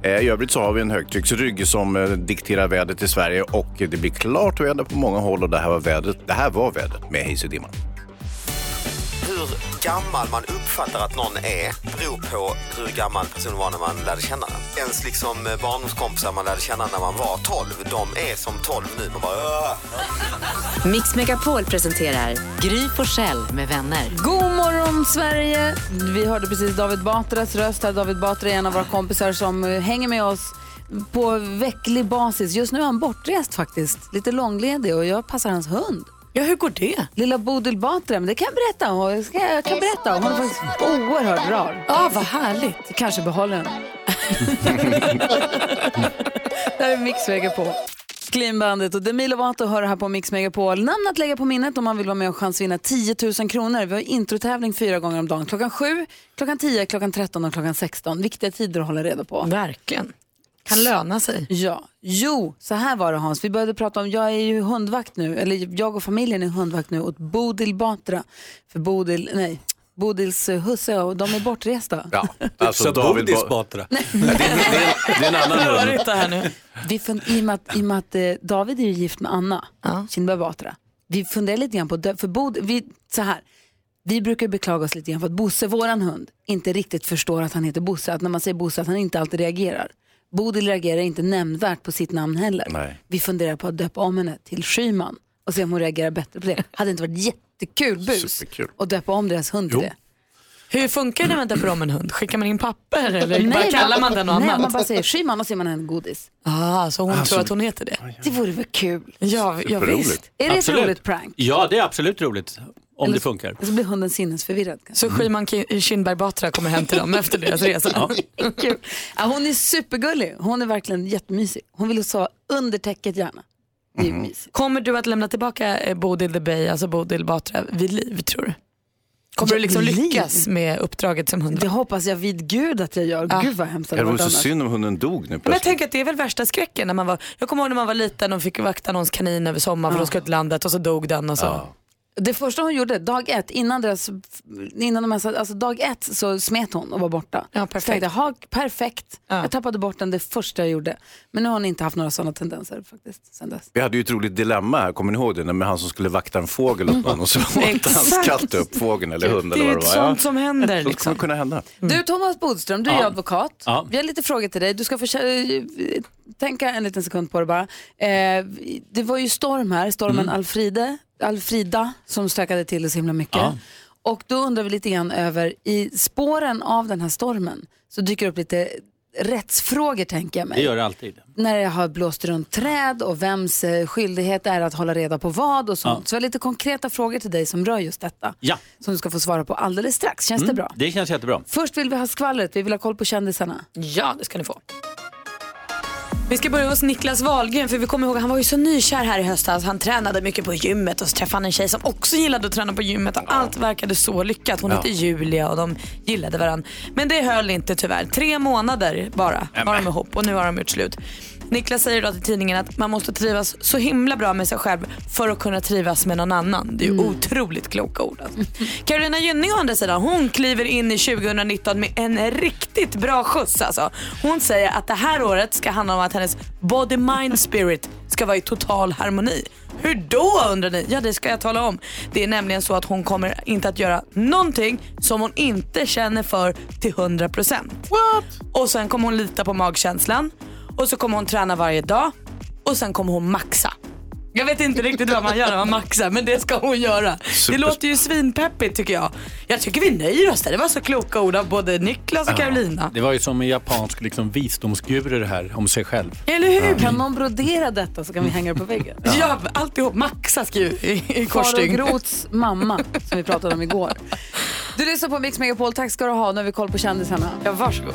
I övrigt så har vi en högtrycksrygg som dikterar vädret i Sverige och det blir klart väder på många håll och det här var vädret, det här var vädret med Hayes och Dimman. Hur gammal man uppfattar att någon är beror på hur gammal personen var när man lärde känna den. Ens liksom eh, barndomskompisar man lärde känna när man var 12, de är som 12 nu. Man bara, "Åh!" Mix Megapol presenterar Gry Forssell med vänner. God morgon Sverige! Vi hörde precis David Batras röst här. David Batra är en av våra kompisar som eh, hänger med oss på vecklig basis. Just nu är han bortrest faktiskt, lite långledig och jag passar hans hund. Ja, hur går det? Lilla Bodil Batra, men det kan jag berätta om. Jag, ska, jag kan berätta om. Hon är faktiskt oerhört rar. Ja, vad härligt. Kanske behåller den. Det här är Mix Megapol. Cleanbandet och Demi Lovato hör här på Mix Megapol. Namn att lägga på minnet om man vill vara med och chansvinna 10 000 kronor. Vi har introtävling fyra gånger om dagen. Klockan 7, klockan 10, klockan 13 och klockan 16. Viktiga tider att hålla reda på. Verkligen. Kan löna sig. Ja, jo, så här var det Hans. Vi började prata om, jag är ju hundvakt nu, eller jag och familjen är hundvakt nu åt Bodil Batra. För Bodil, nej, Bodils eh, husse och de är bortresta. Ja, alltså Så David Bodis Ba- Batra. det, är, det, är, det är en annan hund. Det här nu. Vi fund, I och med att, i och med att eh, David är ju gift med Anna Kindberg Batra. Vi funderar lite grann på, för Bod, vi, så här, vi brukar beklaga oss lite grann för att Bosse, våran hund, inte riktigt förstår att han heter Bosse. Att när man säger Bosse att han inte alltid reagerar. Bodil reagerar inte nämnvärt på sitt namn heller. Nej. Vi funderar på att döpa om henne till Schyman och se om hon reagerar bättre på det. Hade inte varit jättekul bus Superkul. att döpa om deras hund till det. Hur funkar det när man döper om en hund? Skickar man in papper eller bara Nej, kallar man den något Nej, annat? man bara säger Schyman och så ger man henne godis. Ah, så hon tror att hon heter det? Det vore väl kul? Ja, ja Superroligt. visst. Är det ett Absolut. roligt prank? Ja, det är absolut roligt. Om Eller- det funkar. Så blir hunden sinnesförvirrad. kanske. Så Schyman Ki- Kindberg Batra kommer hem till dem efter deras resa? Kul. Ja, hon är supergullig. Hon är verkligen jättemysig. Hon vill sova under täcket gärna. Det är mysigt. Kommer du att lämna tillbaka eh, Bodil the Bay, alltså Bodil Batra, vid liv tror du? Kommer Ja, du liksom lyckas med uppdraget som Det hundvakt? hoppas jag vid gud att jag gör. Ja. Gud vad hemskt det Det vore så annars. synd om hunden dog nu Men jag plötsligt. tänker att det är väl värsta skräcken när man var, jag kommer ihåg när man var liten och fick vakta någons kanin över sommaren för de skulle till landet och så dog den och så. Ja. Det första hon gjorde, dag ett, innan, deras, innan de här, alltså dag ett så smet hon och var borta. Ja, Så perfekt. tänkte jag, ha, perfekt. Ja. Jag tappade bort den det första jag gjorde. Men nu har hon inte haft några sådana tendenser faktiskt sen dess. Vi hade ju ett roligt dilemma här, kommer ni ihåg det? Med han som skulle vakta en fågel åt någon och så åt hans katt upp fågeln eller hunden Det eller är vad ett det var. sånt som händer. Så Liksom. det kunna hända. Du Thomas Bodström, du är Ja. advokat. Ja. Vi har lite frågor till dig. Du ska få kä- tänka en liten sekund på det bara. Eh, det var ju storm här, stormen Mm. Alfride, Alfrida som stökade till det så himla mycket. Ja. Och då undrar vi lite grann över, i spåren av den här stormen så dyker det upp lite rättsfrågor tänker jag mig. Det gör det alltid. När jag har blåst runt träd och vems eh, skyldighet är att hålla reda på vad och sånt. Ja. Så jag har lite konkreta frågor till dig som rör just detta. Ja. Som du ska få svara på alldeles strax. Känns det Mm, bra? Det känns jättebra. Först vill vi ha skvallret, vi vill ha koll på kändisarna. Ja, det ska ni få. Vi ska börja hos Niklas Wahlgren för vi kommer ihåg han var ju så nykär här i höstas. Han tränade mycket på gymmet och så träffade han en tjej som också gillade att träna på gymmet och allt verkade så lyckat. Hon Ja. hette Julia och de gillade varandra. Men det höll inte tyvärr. Tre månader bara var de ihop och nu har de gjort slut. Niklas säger då till tidningen att man måste trivas så himla bra med sig själv för att kunna trivas med någon annan. Det är ju otroligt kloka ord. Alltså. Carolina Gynning å andra sidan, hon kliver in i 2019 med en riktigt bra skjuts alltså. Hon säger att det här året ska handla om att hennes body, mind, spirit ska vara i total harmoni. Hur då undrar ni? Ja det ska jag tala om. Det är nämligen så att hon kommer inte att göra någonting som hon inte känner för till 100%. What? Och sen kommer hon lita på magkänslan och så kommer hon träna varje dag och sen kommer hon maxa. Jag vet inte riktigt vad man gör när man maxar men det ska hon göra. Det låter ju svinpeppigt tycker jag. Jag tycker vi nöjer oss där. Det var så kloka ord av både Niklas och Carolina. Det var ju som en japansk liksom, visdomsguru det här om sig själv. Eller hur? Kan någon brodera detta så kan vi hänga det på väggen? Ja, alltihop. Maxa skriver i, i korsstygn. Groths mamma som vi pratade om igår. Du lyssnar på Mix Megapol. Tack ska du ha. Nu har vi koll på kändisarna. Ja, varsågod.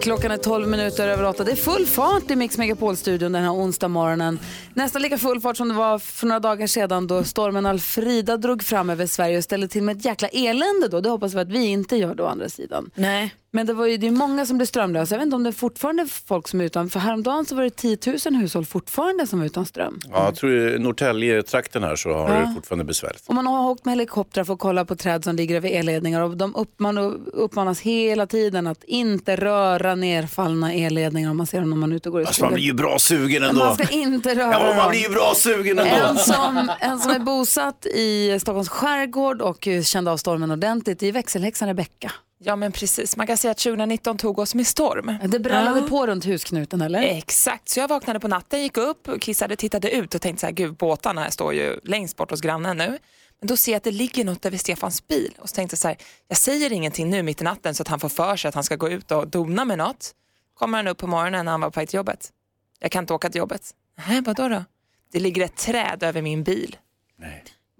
Klockan är 12 minuter över 8. Det är full fart i Mix Megapol-studion den här onsdag morgonen. Nästan lika full fart som det var för några dagar sedan då stormen Alfrida drog fram över Sverige och ställde till med ett jäkla elände då. Det hoppas vi att vi inte gör då å andra sidan. Nej. Men det var ju det är många som blev strömlösa. Jag vet inte om det är fortfarande folk som är utan. För häromdagen så var det 10 000 hushåll fortfarande som var utan ström. Ja, jag tror i Norrtälje-trakten här så har Ja. det fortfarande besvärligt. Och man har åkt med helikoptrar för att kolla på träd som ligger över elledningar och de uppman, uppmanas hela tiden att inte röra nerfallna elledningar om man ser dem när man är ute och går i Alltså, man skogen. blir ju bra sugen ändå. Man ska inte röra Ja, man blir ju bra sugen ändå. En som, en som är bosatt i Stockholms skärgård och kände av stormen ordentligt i växelhäxan Rebecka. Ja men precis, man kan säga att 2019 tog oss med storm. Det brallade på runt husknuten eller? Exakt, så jag vaknade på natten, gick upp, kissade, tittade ut och tänkte så här, gud båtarna här står ju längst bort hos grannen nu. Men då ser jag att det ligger något över Stefans bil och så tänkte jag så här, jag säger ingenting nu mitt i natten så att han får för sig att han ska gå ut och dona med något. Kommer han upp på morgonen när han var på väg till jobbet. Jag kan inte åka till jobbet. Nej, vadå då? Det ligger ett träd över min bil.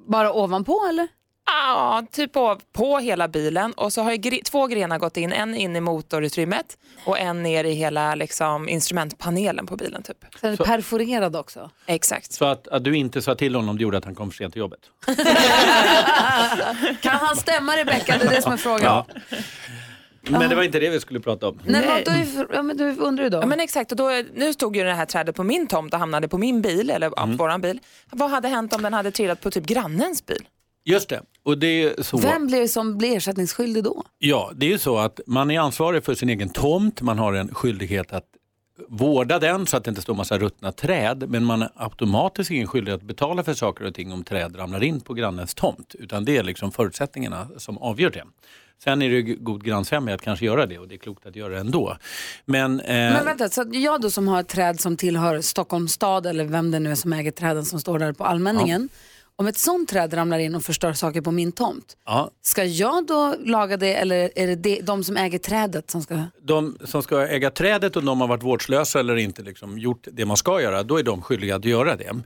Bara ovanpå eller? Ja, typ på, på hela bilen och så har ju gre- två grenar gått in, en in i motorutrymmet och en ner i hela liksom, instrumentpanelen på bilen. Typ. Så är det perforerad också? Exakt. Så att, att du inte sa till honom det gjorde att han kom för sent till jobbet. Kan han stämma Rebecka? Det är det som är frågan. Ja. Men det var inte det vi skulle prata om. Nej, men då är, ja, men du undrar ju då. Ja, men exakt, och då, nu stod ju det här trädet på min tomt och hamnade på min bil, eller Mm. på våran bil. Vad hade hänt om den hade trillat på typ grannens bil? Just det. Och det är så... Vem blir som blir ersättningsskyldig då? Ja, det är ju så att man är ansvarig för sin egen tomt. Man har en skyldighet att vårda den så att det inte står massa ruttna träd. Men man är automatiskt ingen skyldighet att betala för saker och ting om träd ramlar in på grannens tomt. Utan det är liksom förutsättningarna som avgör det. Sen är det god grannsämja att kanske göra det och det är klokt att göra det ändå. Men, eh, Men vänta, så jag då som har ett träd som tillhör Stockholms stad eller vem det nu är som äger träden som står där på allmänningen. Om ett sånt träd ramlar in och förstör saker på min tomt, ja, ska jag då laga det eller är det de, de som äger trädet som ska... de som ska äga trädet och de har varit vårdslösa eller inte liksom gjort det man ska göra, då är de skyldiga att göra det.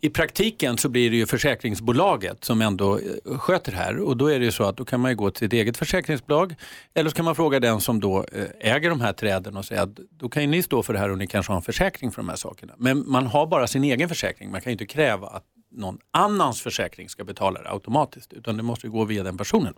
I praktiken så blir det ju försäkringsbolaget som ändå eh, sköter det här och då är det ju så att då kan man ju gå till ett eget försäkringsbolag eller så kan man fråga den som då eh, äger de här träden och säga att då kan ju ni stå för det här och ni kanske har en försäkring för de här sakerna. Men man har bara sin egen försäkring, man kan ju inte kräva att någon annans försäkring ska betala det automatiskt utan det måste gå via den personen.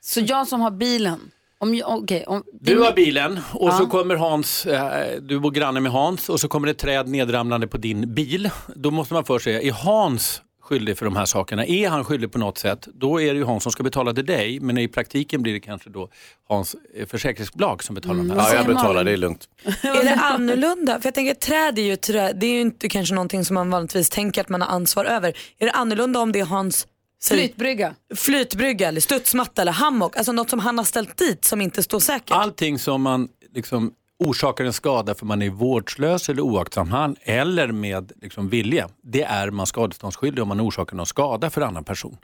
Så jag som har bilen, om okej, om, Du har bilen och Ja. så kommer Hans, eh, du bor granne med Hans och så kommer det träd nedramlande på din bil. Då måste man först säga, är Hans skyldig för de här sakerna? Är han skyldig på något sätt, då är det ju Hans som ska betala till dig. Men i praktiken blir det kanske då Hans eh, försäkringsbolag som betalar de här Ja, jag betalar, det är lugnt. Är det annorlunda? För jag tänker träd är ju träd, det är ju inte kanske någonting som man vanligtvis tänker att man har ansvar över. Är det annorlunda om det är hans Flytbrygga. flytbrygga eller studsmatta eller hammock, alltså något som han har ställt dit som inte står säkert? Allting som man liksom orsakar en skada för man är vårdslös eller oaktsam hand eller med liksom, vilja, det är man skadeståndsskyldig om man orsakar någon skada för annan person.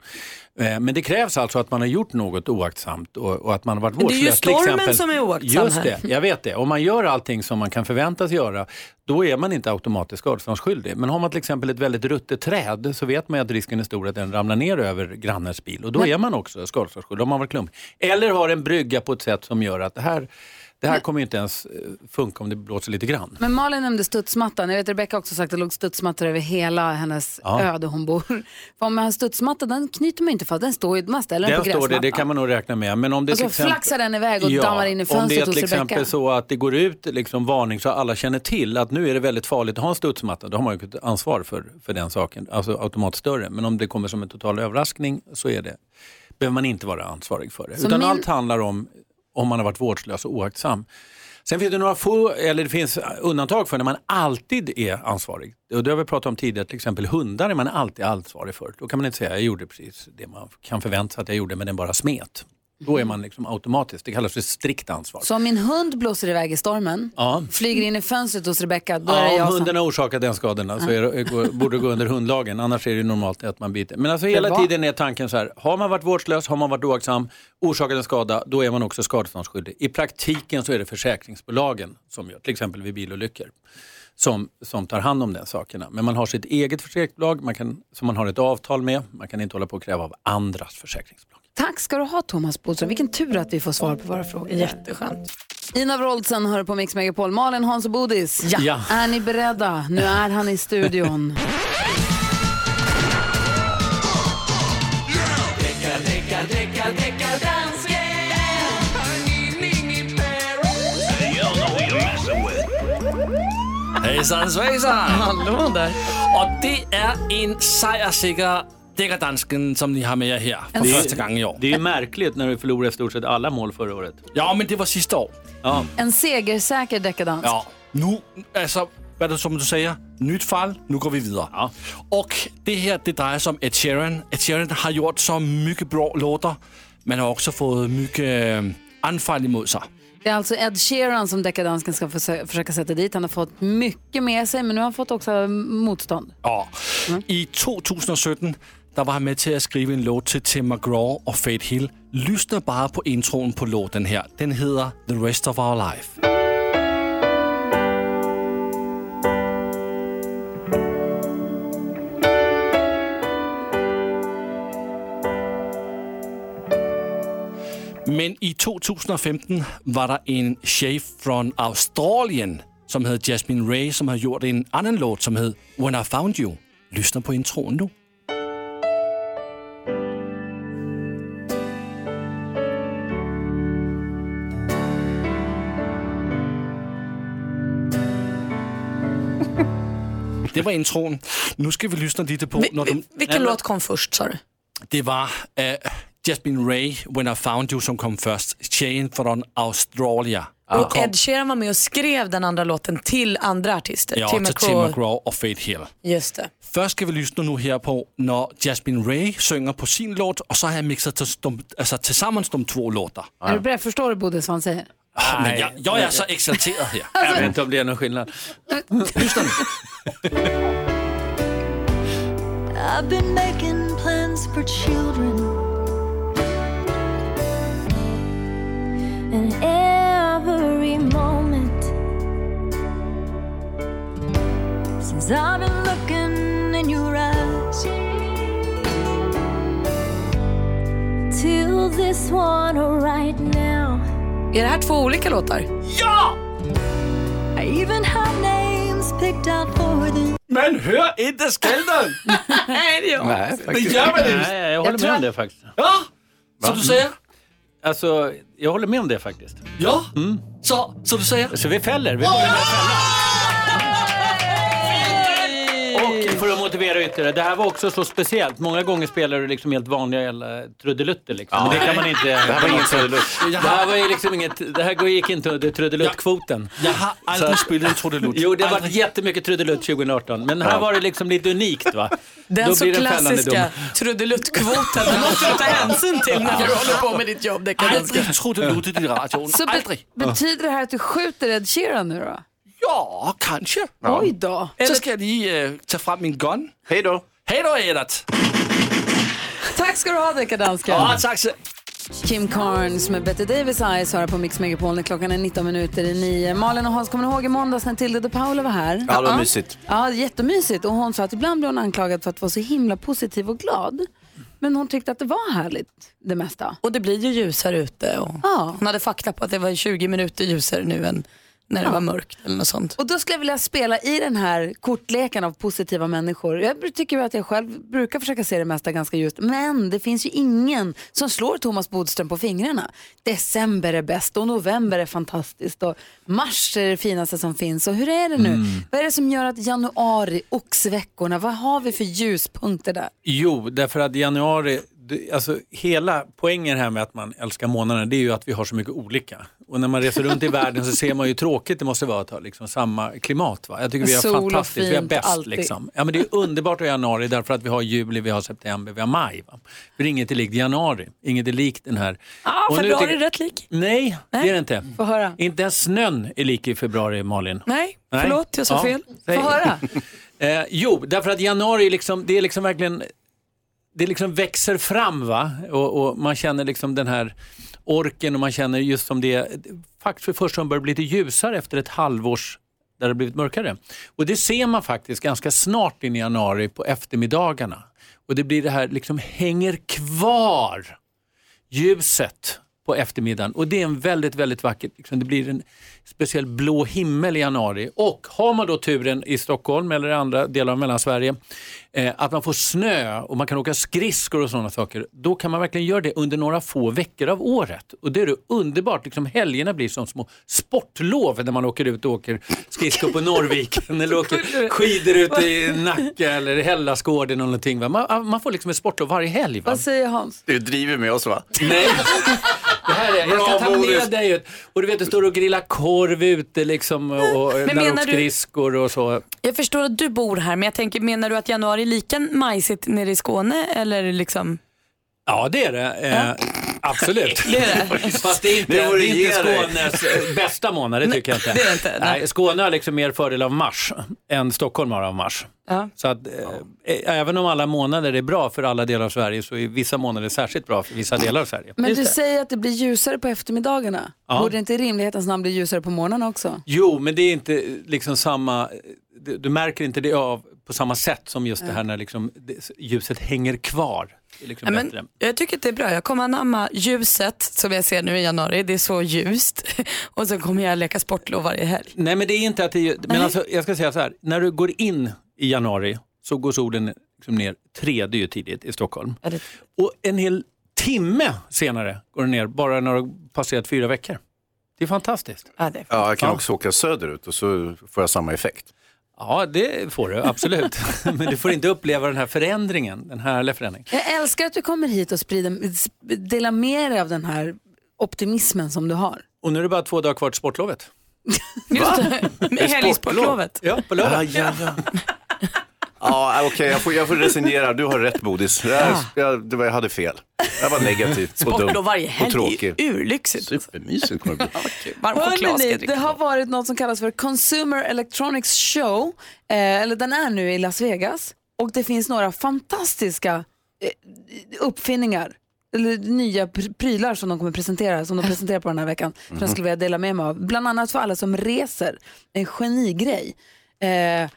Eh, men det krävs alltså att man har gjort något oaktsamt och, och att man har varit Men det är ju vårdslös. stormen exempel. som är oaktsam Just här. det, jag vet det. Om man gör allting som man kan förväntas göra, då är man inte automatiskt skadeståndsskyldig. Men har man till exempel ett väldigt ruttet träd så vet man att risken är stor att den ramlar ner över grannens bil och då är man också skadeståndsskyldig om man varit klumpig. Eller har en brygga på ett sätt som gör att det här, det här kommer ju inte ens eh, funka om det blåser lite grann. Men Malin nämnde studsmattan. Jag vet Rebecca också sagt att det låg studsmattor över hela hennes Ja. ö där hon bor. För om man har en studsmatta den knyter man inte fast, den står ju, man ställer den Den på står gräsmattan. det, det kan man nog räkna med. Men om det Och till exempel- flaxar den iväg och dammar in i Om det fönstret är hos till Rebecca. exempel så att det går ut liksom varning så alla känner till att nu är det väldigt farligt att ha en studsmatta, då har man ju ett ansvar för, för den saken, alltså automatiskt större. Men om det kommer som en total överraskning så är det, behöver man inte vara ansvarig för det. Så Utan min- allt handlar om om man har varit vårdslös och oaktsam. Sen finns det några få, eller det finns undantag för när man alltid är ansvarig. Och det har vi pratat om tidigare, till exempel hundar är man alltid ansvarig för. Då kan man inte säga jag gjorde precis det man kan förvänta sig att jag gjorde men den bara smet. Då är man liksom automatiskt, det kallas för strikt ansvar. Så om min hund blåser iväg i stormen, Ja. flyger in i fönstret hos Rebecca, då är det Ja, jag om hunden har orsakat den skadorna så är det, borde det gå under hundlagen. Annars är det normalt att man biter. Men alltså hela tiden är tanken så här, har man varit vårdslös, har man varit oaktsam, orsakat en skada, då är man också skadeståndsskyldig. I praktiken så är det försäkringsbolagen som gör, till exempel vid bilolyckor, som, som tar hand om den sakerna. Men man har sitt eget försäkringsbolag man kan, som man har ett avtal med. Man kan inte hålla på och kräva av andras försäkringsbolag. Tack ska du ha Thomas Bodström. Vilken tur att vi får svar på våra frågor. Jätteskönt. Ina Wroldsen hör på Mix Megapol. Malin, Hans och Bodis. Ja. Ja. Är ni beredda? Nu är han i studion. Hejsan svejsan! Hallå där. Och det är en sejersikker dækkerdansken som ni har med er här för Det- första gången i år. Det är ju märkligt när vi förlorade i stort sett alla mål förra året. Ja, men det var sista år. Ja. En segersäker decadans. Ja, nu, alltså, vad det, som du säger, nytt fall, nu går vi vidare. Och det här, det drejer sig om Ed Sheeran. Ed Sheeran har gjort så mycket bra låtar, men har också fått mycket äh, anfall emot sig. Det är alltså Ed Sheeran som decadansken ska försö- försöka sätta dit. Han har fått mycket med sig, men nu har han fått också motstånd. Ja. I 2017 der var med til at skrive en låt til Tim McGraw og Faith Hill. Lyssna bare på introen på låten her. Den hedder The Rest of Our Life. Men i 2015 var der en chef fra Australien, som hed Jasmine Ray, som havde gjort en anden låt, som hed When I Found You. Lyssna på introen nu. Det var introen. Nu ska vi lyssna lite på... Når de, Vilken låt kom först sa du? Det var uh, Jasmine Ray, When I Found You, som kom först. Tjejen från Australien. Och kom, Ed Sheeran var med och skrev den andra låten till andra artister. ja, Tim till Tim McGraw. Och Faith Hill. Just det. Først skal vi lytte nu her på, når Jasmine Ray synger på sin låt, og så har jeg mixet til, de, altså, tillsammans de två låtar. Är du beredd? Förstår du Bodis vad han säger? Ah, men jeg, jag är så exalterad här. Jag vet inte om det är någon skillnad. Lyssna nu. I've been making plans for children. And every moment since I've been looking in your eyes till this one right now. Är det här två olika låtar? Ja! I even have names picked out for them. Men hör inte skälden! Nej, det gör Nej, Det gör man inte. Nej, jag håller med om det faktiskt. Ja, så du säger? Alltså, jag håller med om det faktiskt. Ja, så, så du säger? Så vi fäller. Vi börjar med för att motivera ytterligare. Det här var också så speciellt. Många gånger spelar du liksom helt vanliga jävla trudelutter. Liksom. Ja. Men det kan man inte... Det här var ingen trudelutt. Det här var ju liksom inget... Det här gick inte under trudeluttkvoten. Jag har aldrig Så- spelat en trudelutt. Jo, det har varit jättemycket trudelutt 2018. Men här Ja. var det liksom lite unikt va? Den Då så blir det klassiska trudeluttkvoten, den måste du ta hänsyn till när du håller på med ditt jobb. Det kan Aldrig trudeluttit i radion. Så be- Aldrig. betyder det här att du skjuter Ed Sheeran nu då? Ja, kanske. Oj då. Så ska jag lige uh, ta fram min gun. Hej då. Hej då, Edert. Tack ska du ha deckardansken. Ja, tack så Kim Carnes med Betty Davis Eyes hör på Mix Megapol när klockan är 19 minuter i nio. Malin och Hans, kommer ni ihåg i måndags när Tilde de Paula var här? Ja, det var mysigt. Ja, jättemysigt. Och hon sa att ibland blir hon anklagad för att vara så himla positiv och glad. Men hon tyckte att det var härligt, det mesta. Och det blir ju ljusare ute. Och Ja. Hon hade fakta på att det var 20 minuter ljusare nu än när det Ja. var mörkt eller något sånt. Och då skulle jag vilja spela i den här kortleken av positiva människor. Jag tycker att jag själv brukar försöka se det mesta ganska ljust. Men det finns ju ingen som slår Thomas Bodström på fingrarna. December är bäst och november är fantastiskt och mars är det finaste som finns. Och hur är det nu? Mm. Vad är det som gör att januari, oxveckorna, vad har vi för ljuspunkter där? Jo, därför att januari, det- alltså hela poängen här med att man älskar månaderna det är ju att vi har så mycket olika. Och när man reser runt i världen så ser man ju tråkigt det måste vara att ha liksom samma klimat. Va? Jag tycker vi har Sol fantastiskt, vi har fint, bäst liksom. Ja men det är underbart ha januari därför att vi har juli, vi har september, vi har maj. Va? För inget är likt januari, inget är likt den här. Ah, Och nu februari tycker- är rätt lik. Nej, det är det inte. Få höra. Inte ens snön är lik i februari, Malin. Nej, Nej. förlåt, jag sa Ja, fel. Få höra. Eh, jo, därför att januari liksom, det är liksom verkligen, det liksom växer fram va? Och, och man känner liksom den här orken och man känner just som det, faktiskt för första gången börjar bli lite ljusare efter ett halvårs där det har blivit mörkare. Och det ser man faktiskt ganska snart in i januari på eftermiddagarna. Och det blir det här, liksom hänger kvar ljuset på eftermiddagen. Och det är en väldigt, väldigt vackert, liksom, det blir en speciell blå himmel i januari. Och har man då turen i Stockholm eller i andra delar av Mellansverige eh, att man får snö och man kan åka skridskor och sådana saker, då kan man verkligen göra det under några få veckor av året. Och det är det underbart, liksom helgerna blir som små sportlov när man åker ut och åker skridskor på Norrviken eller åker skidor ute i Nacka eller Hellasgården eller någonting. Va? Man, man får liksom ett sportlov varje helg. Va? Vad säger Hans? Du driver med oss va? Nej. Det här är, jag ska Bra, ta Bodis. med dig ut. Och du vet, du står och grillar korv ute liksom och och Men menar du- skridskor och så. Jag förstår att du bor här, men jag tänker, menar du att januari är lika majsigt nere i Skåne? Eller liksom? Ja, det är det. Eh, absolut. Det är det. Fast det är inte, Det är inte. Skånes eh, bästa månad, det tycker jag inte. det är det inte, nej. Nej, Skåne har liksom mer fördel av mars än Stockholm har av mars. Ja. Så att, eh, även om alla månader är bra för alla delar av Sverige så är vissa månader särskilt bra för vissa delar av Sverige. Men du säger att det blir ljusare på eftermiddagarna. Ja. Borde inte i rimlighetens namn bli ljusare på morgonen också? Jo, men det är inte eh, liksom samma, du, du märker inte det av på samma sätt som just det här när liksom det, ljuset hänger kvar. Det är liksom Ja, men, bättre. jag tycker att det är bra. Jag kommer anamma ljuset som jag ser nu i januari. Det är så ljust. Och så kommer jag leka sportlov varje helg. Nej men det är inte att det är, men alltså, jag ska säga så här, när du går in i januari så går solen liksom ner tre, det är ju tidigt i Stockholm. Och en hel timme senare går den ner bara när det har passerat fyra veckor. Det är fantastiskt. Ja, det Ja, jag kan Ja. också åka söderut och så får jag samma effekt. Ja, det får du absolut. men du får inte uppleva den här förändringen, den härliga förändringen. Jag älskar att du kommer hit och sprider, delar med dig av den här optimismen som du har. Och nu är det bara två dagar kvar till sportlovet. Just det, helgsportlovet. Ja, på lördag. Ja, ja, ja. Ja, okej, jag, får, jag får resignera. Du har rätt Bodis. Jag, jag, det var, jag hade fel. Jag var negativ och dum Sportlov varje och helg tråkig. urlyxigt. Supermysigt kommer det bli. Varm jag dricka. det har varit något som kallas för Consumer Electronics Show, eh, eller den är nu i Las Vegas. Och det finns några fantastiska eh, uppfinningar, eller nya pr- prylar som de kommer presentera, som de presenterar på den här veckan, som jag skulle vilja dela med mig av. Bland annat för alla som reser, en genigrej. Eh,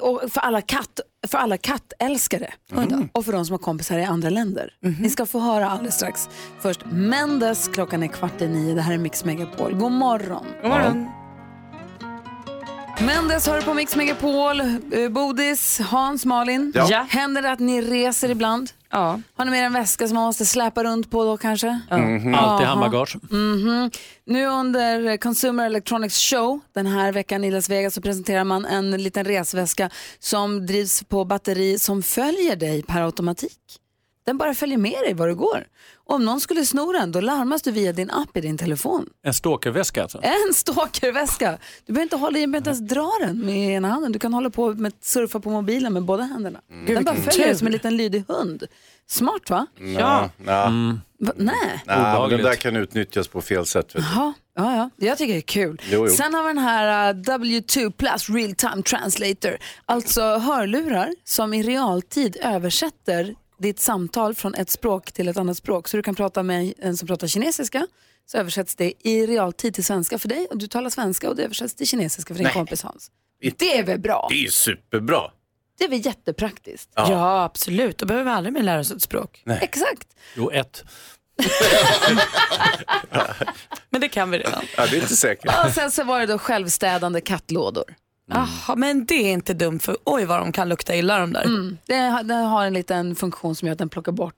och för alla, katt, för alla kattälskare och för de som har kompisar i andra länder. Ni ska få höra alldeles strax. Först Mendes, klockan är kvart i nio. Det här är Mix Megapol. God morgon. God morgon. Mendes hör på Mix Megapol. Eh, Bodis, Hans, Malin. Ja. Händer det att ni reser ibland? Ja. Har ni med er en väska som man måste släpa runt på då kanske? Mhm. Alltid Jaha. handbagage. Mhm. Nu under Consumer Electronics Show den här veckan i Las Vegas så presenterar man en liten resväska som drivs på batteri som följer dig per automatik. Den bara följer med dig var du går. Och om någon skulle sno den då larmas du via din app i din telefon. En stalkerväska alltså. En stalkerväska. Du behöver inte, hålla, du behöver inte ens dra den med ena handen. Du kan hålla på med surfa på mobilen med båda händerna. Mm. Den bara följer dig som en liten lydig hund. Smart va? Ja. ja. Va? Nej. Nej, men den där kan utnyttjas på fel sätt. Vet du. Jaha, ja, ja. Jag tycker det är kul. Jo, jo. Sen har vi den här uh, W2 Plus Real Time Translator. Alltså hörlurar som i realtid översätter ditt samtal från ett språk till ett annat språk. Så du kan prata med en som pratar kinesiska så översätts det i realtid till svenska för dig och du talar svenska och det översätts till kinesiska för din Nej. kompis Hans. Det är väl bra? Det är superbra. Det är väl jättepraktiskt? Ja. Ja, absolut. Då behöver vi aldrig mer lära oss ett språk. Exakt. Jo, ett. Men det kan vi redan. Ja, det är inte säkert. Och sen så var det då självstädande kattlådor. Jaha, men det är inte dumt för oj vad de kan lukta illa de där. Mm. Det, har- det har en liten funktion som gör att den plockar bort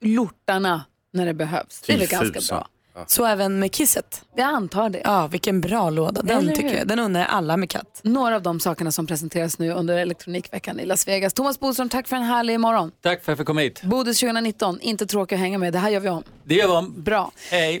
lortarna när det behövs. Det är väl ganska bra. Så även med kisset? Jag antar det. Ja, vilken bra låda. Den, Eller tycker jag. den undrar jag alla med katt. Några av de sakerna som presenteras nu under elektronikveckan i Las Vegas. Thomas Bodström, tack för en härlig morgon. Tack för att jag fick komma hit. Bodis 2019, inte tråkig att hänga med. Det här gör vi om. Det gör vi om. Bra. Hej.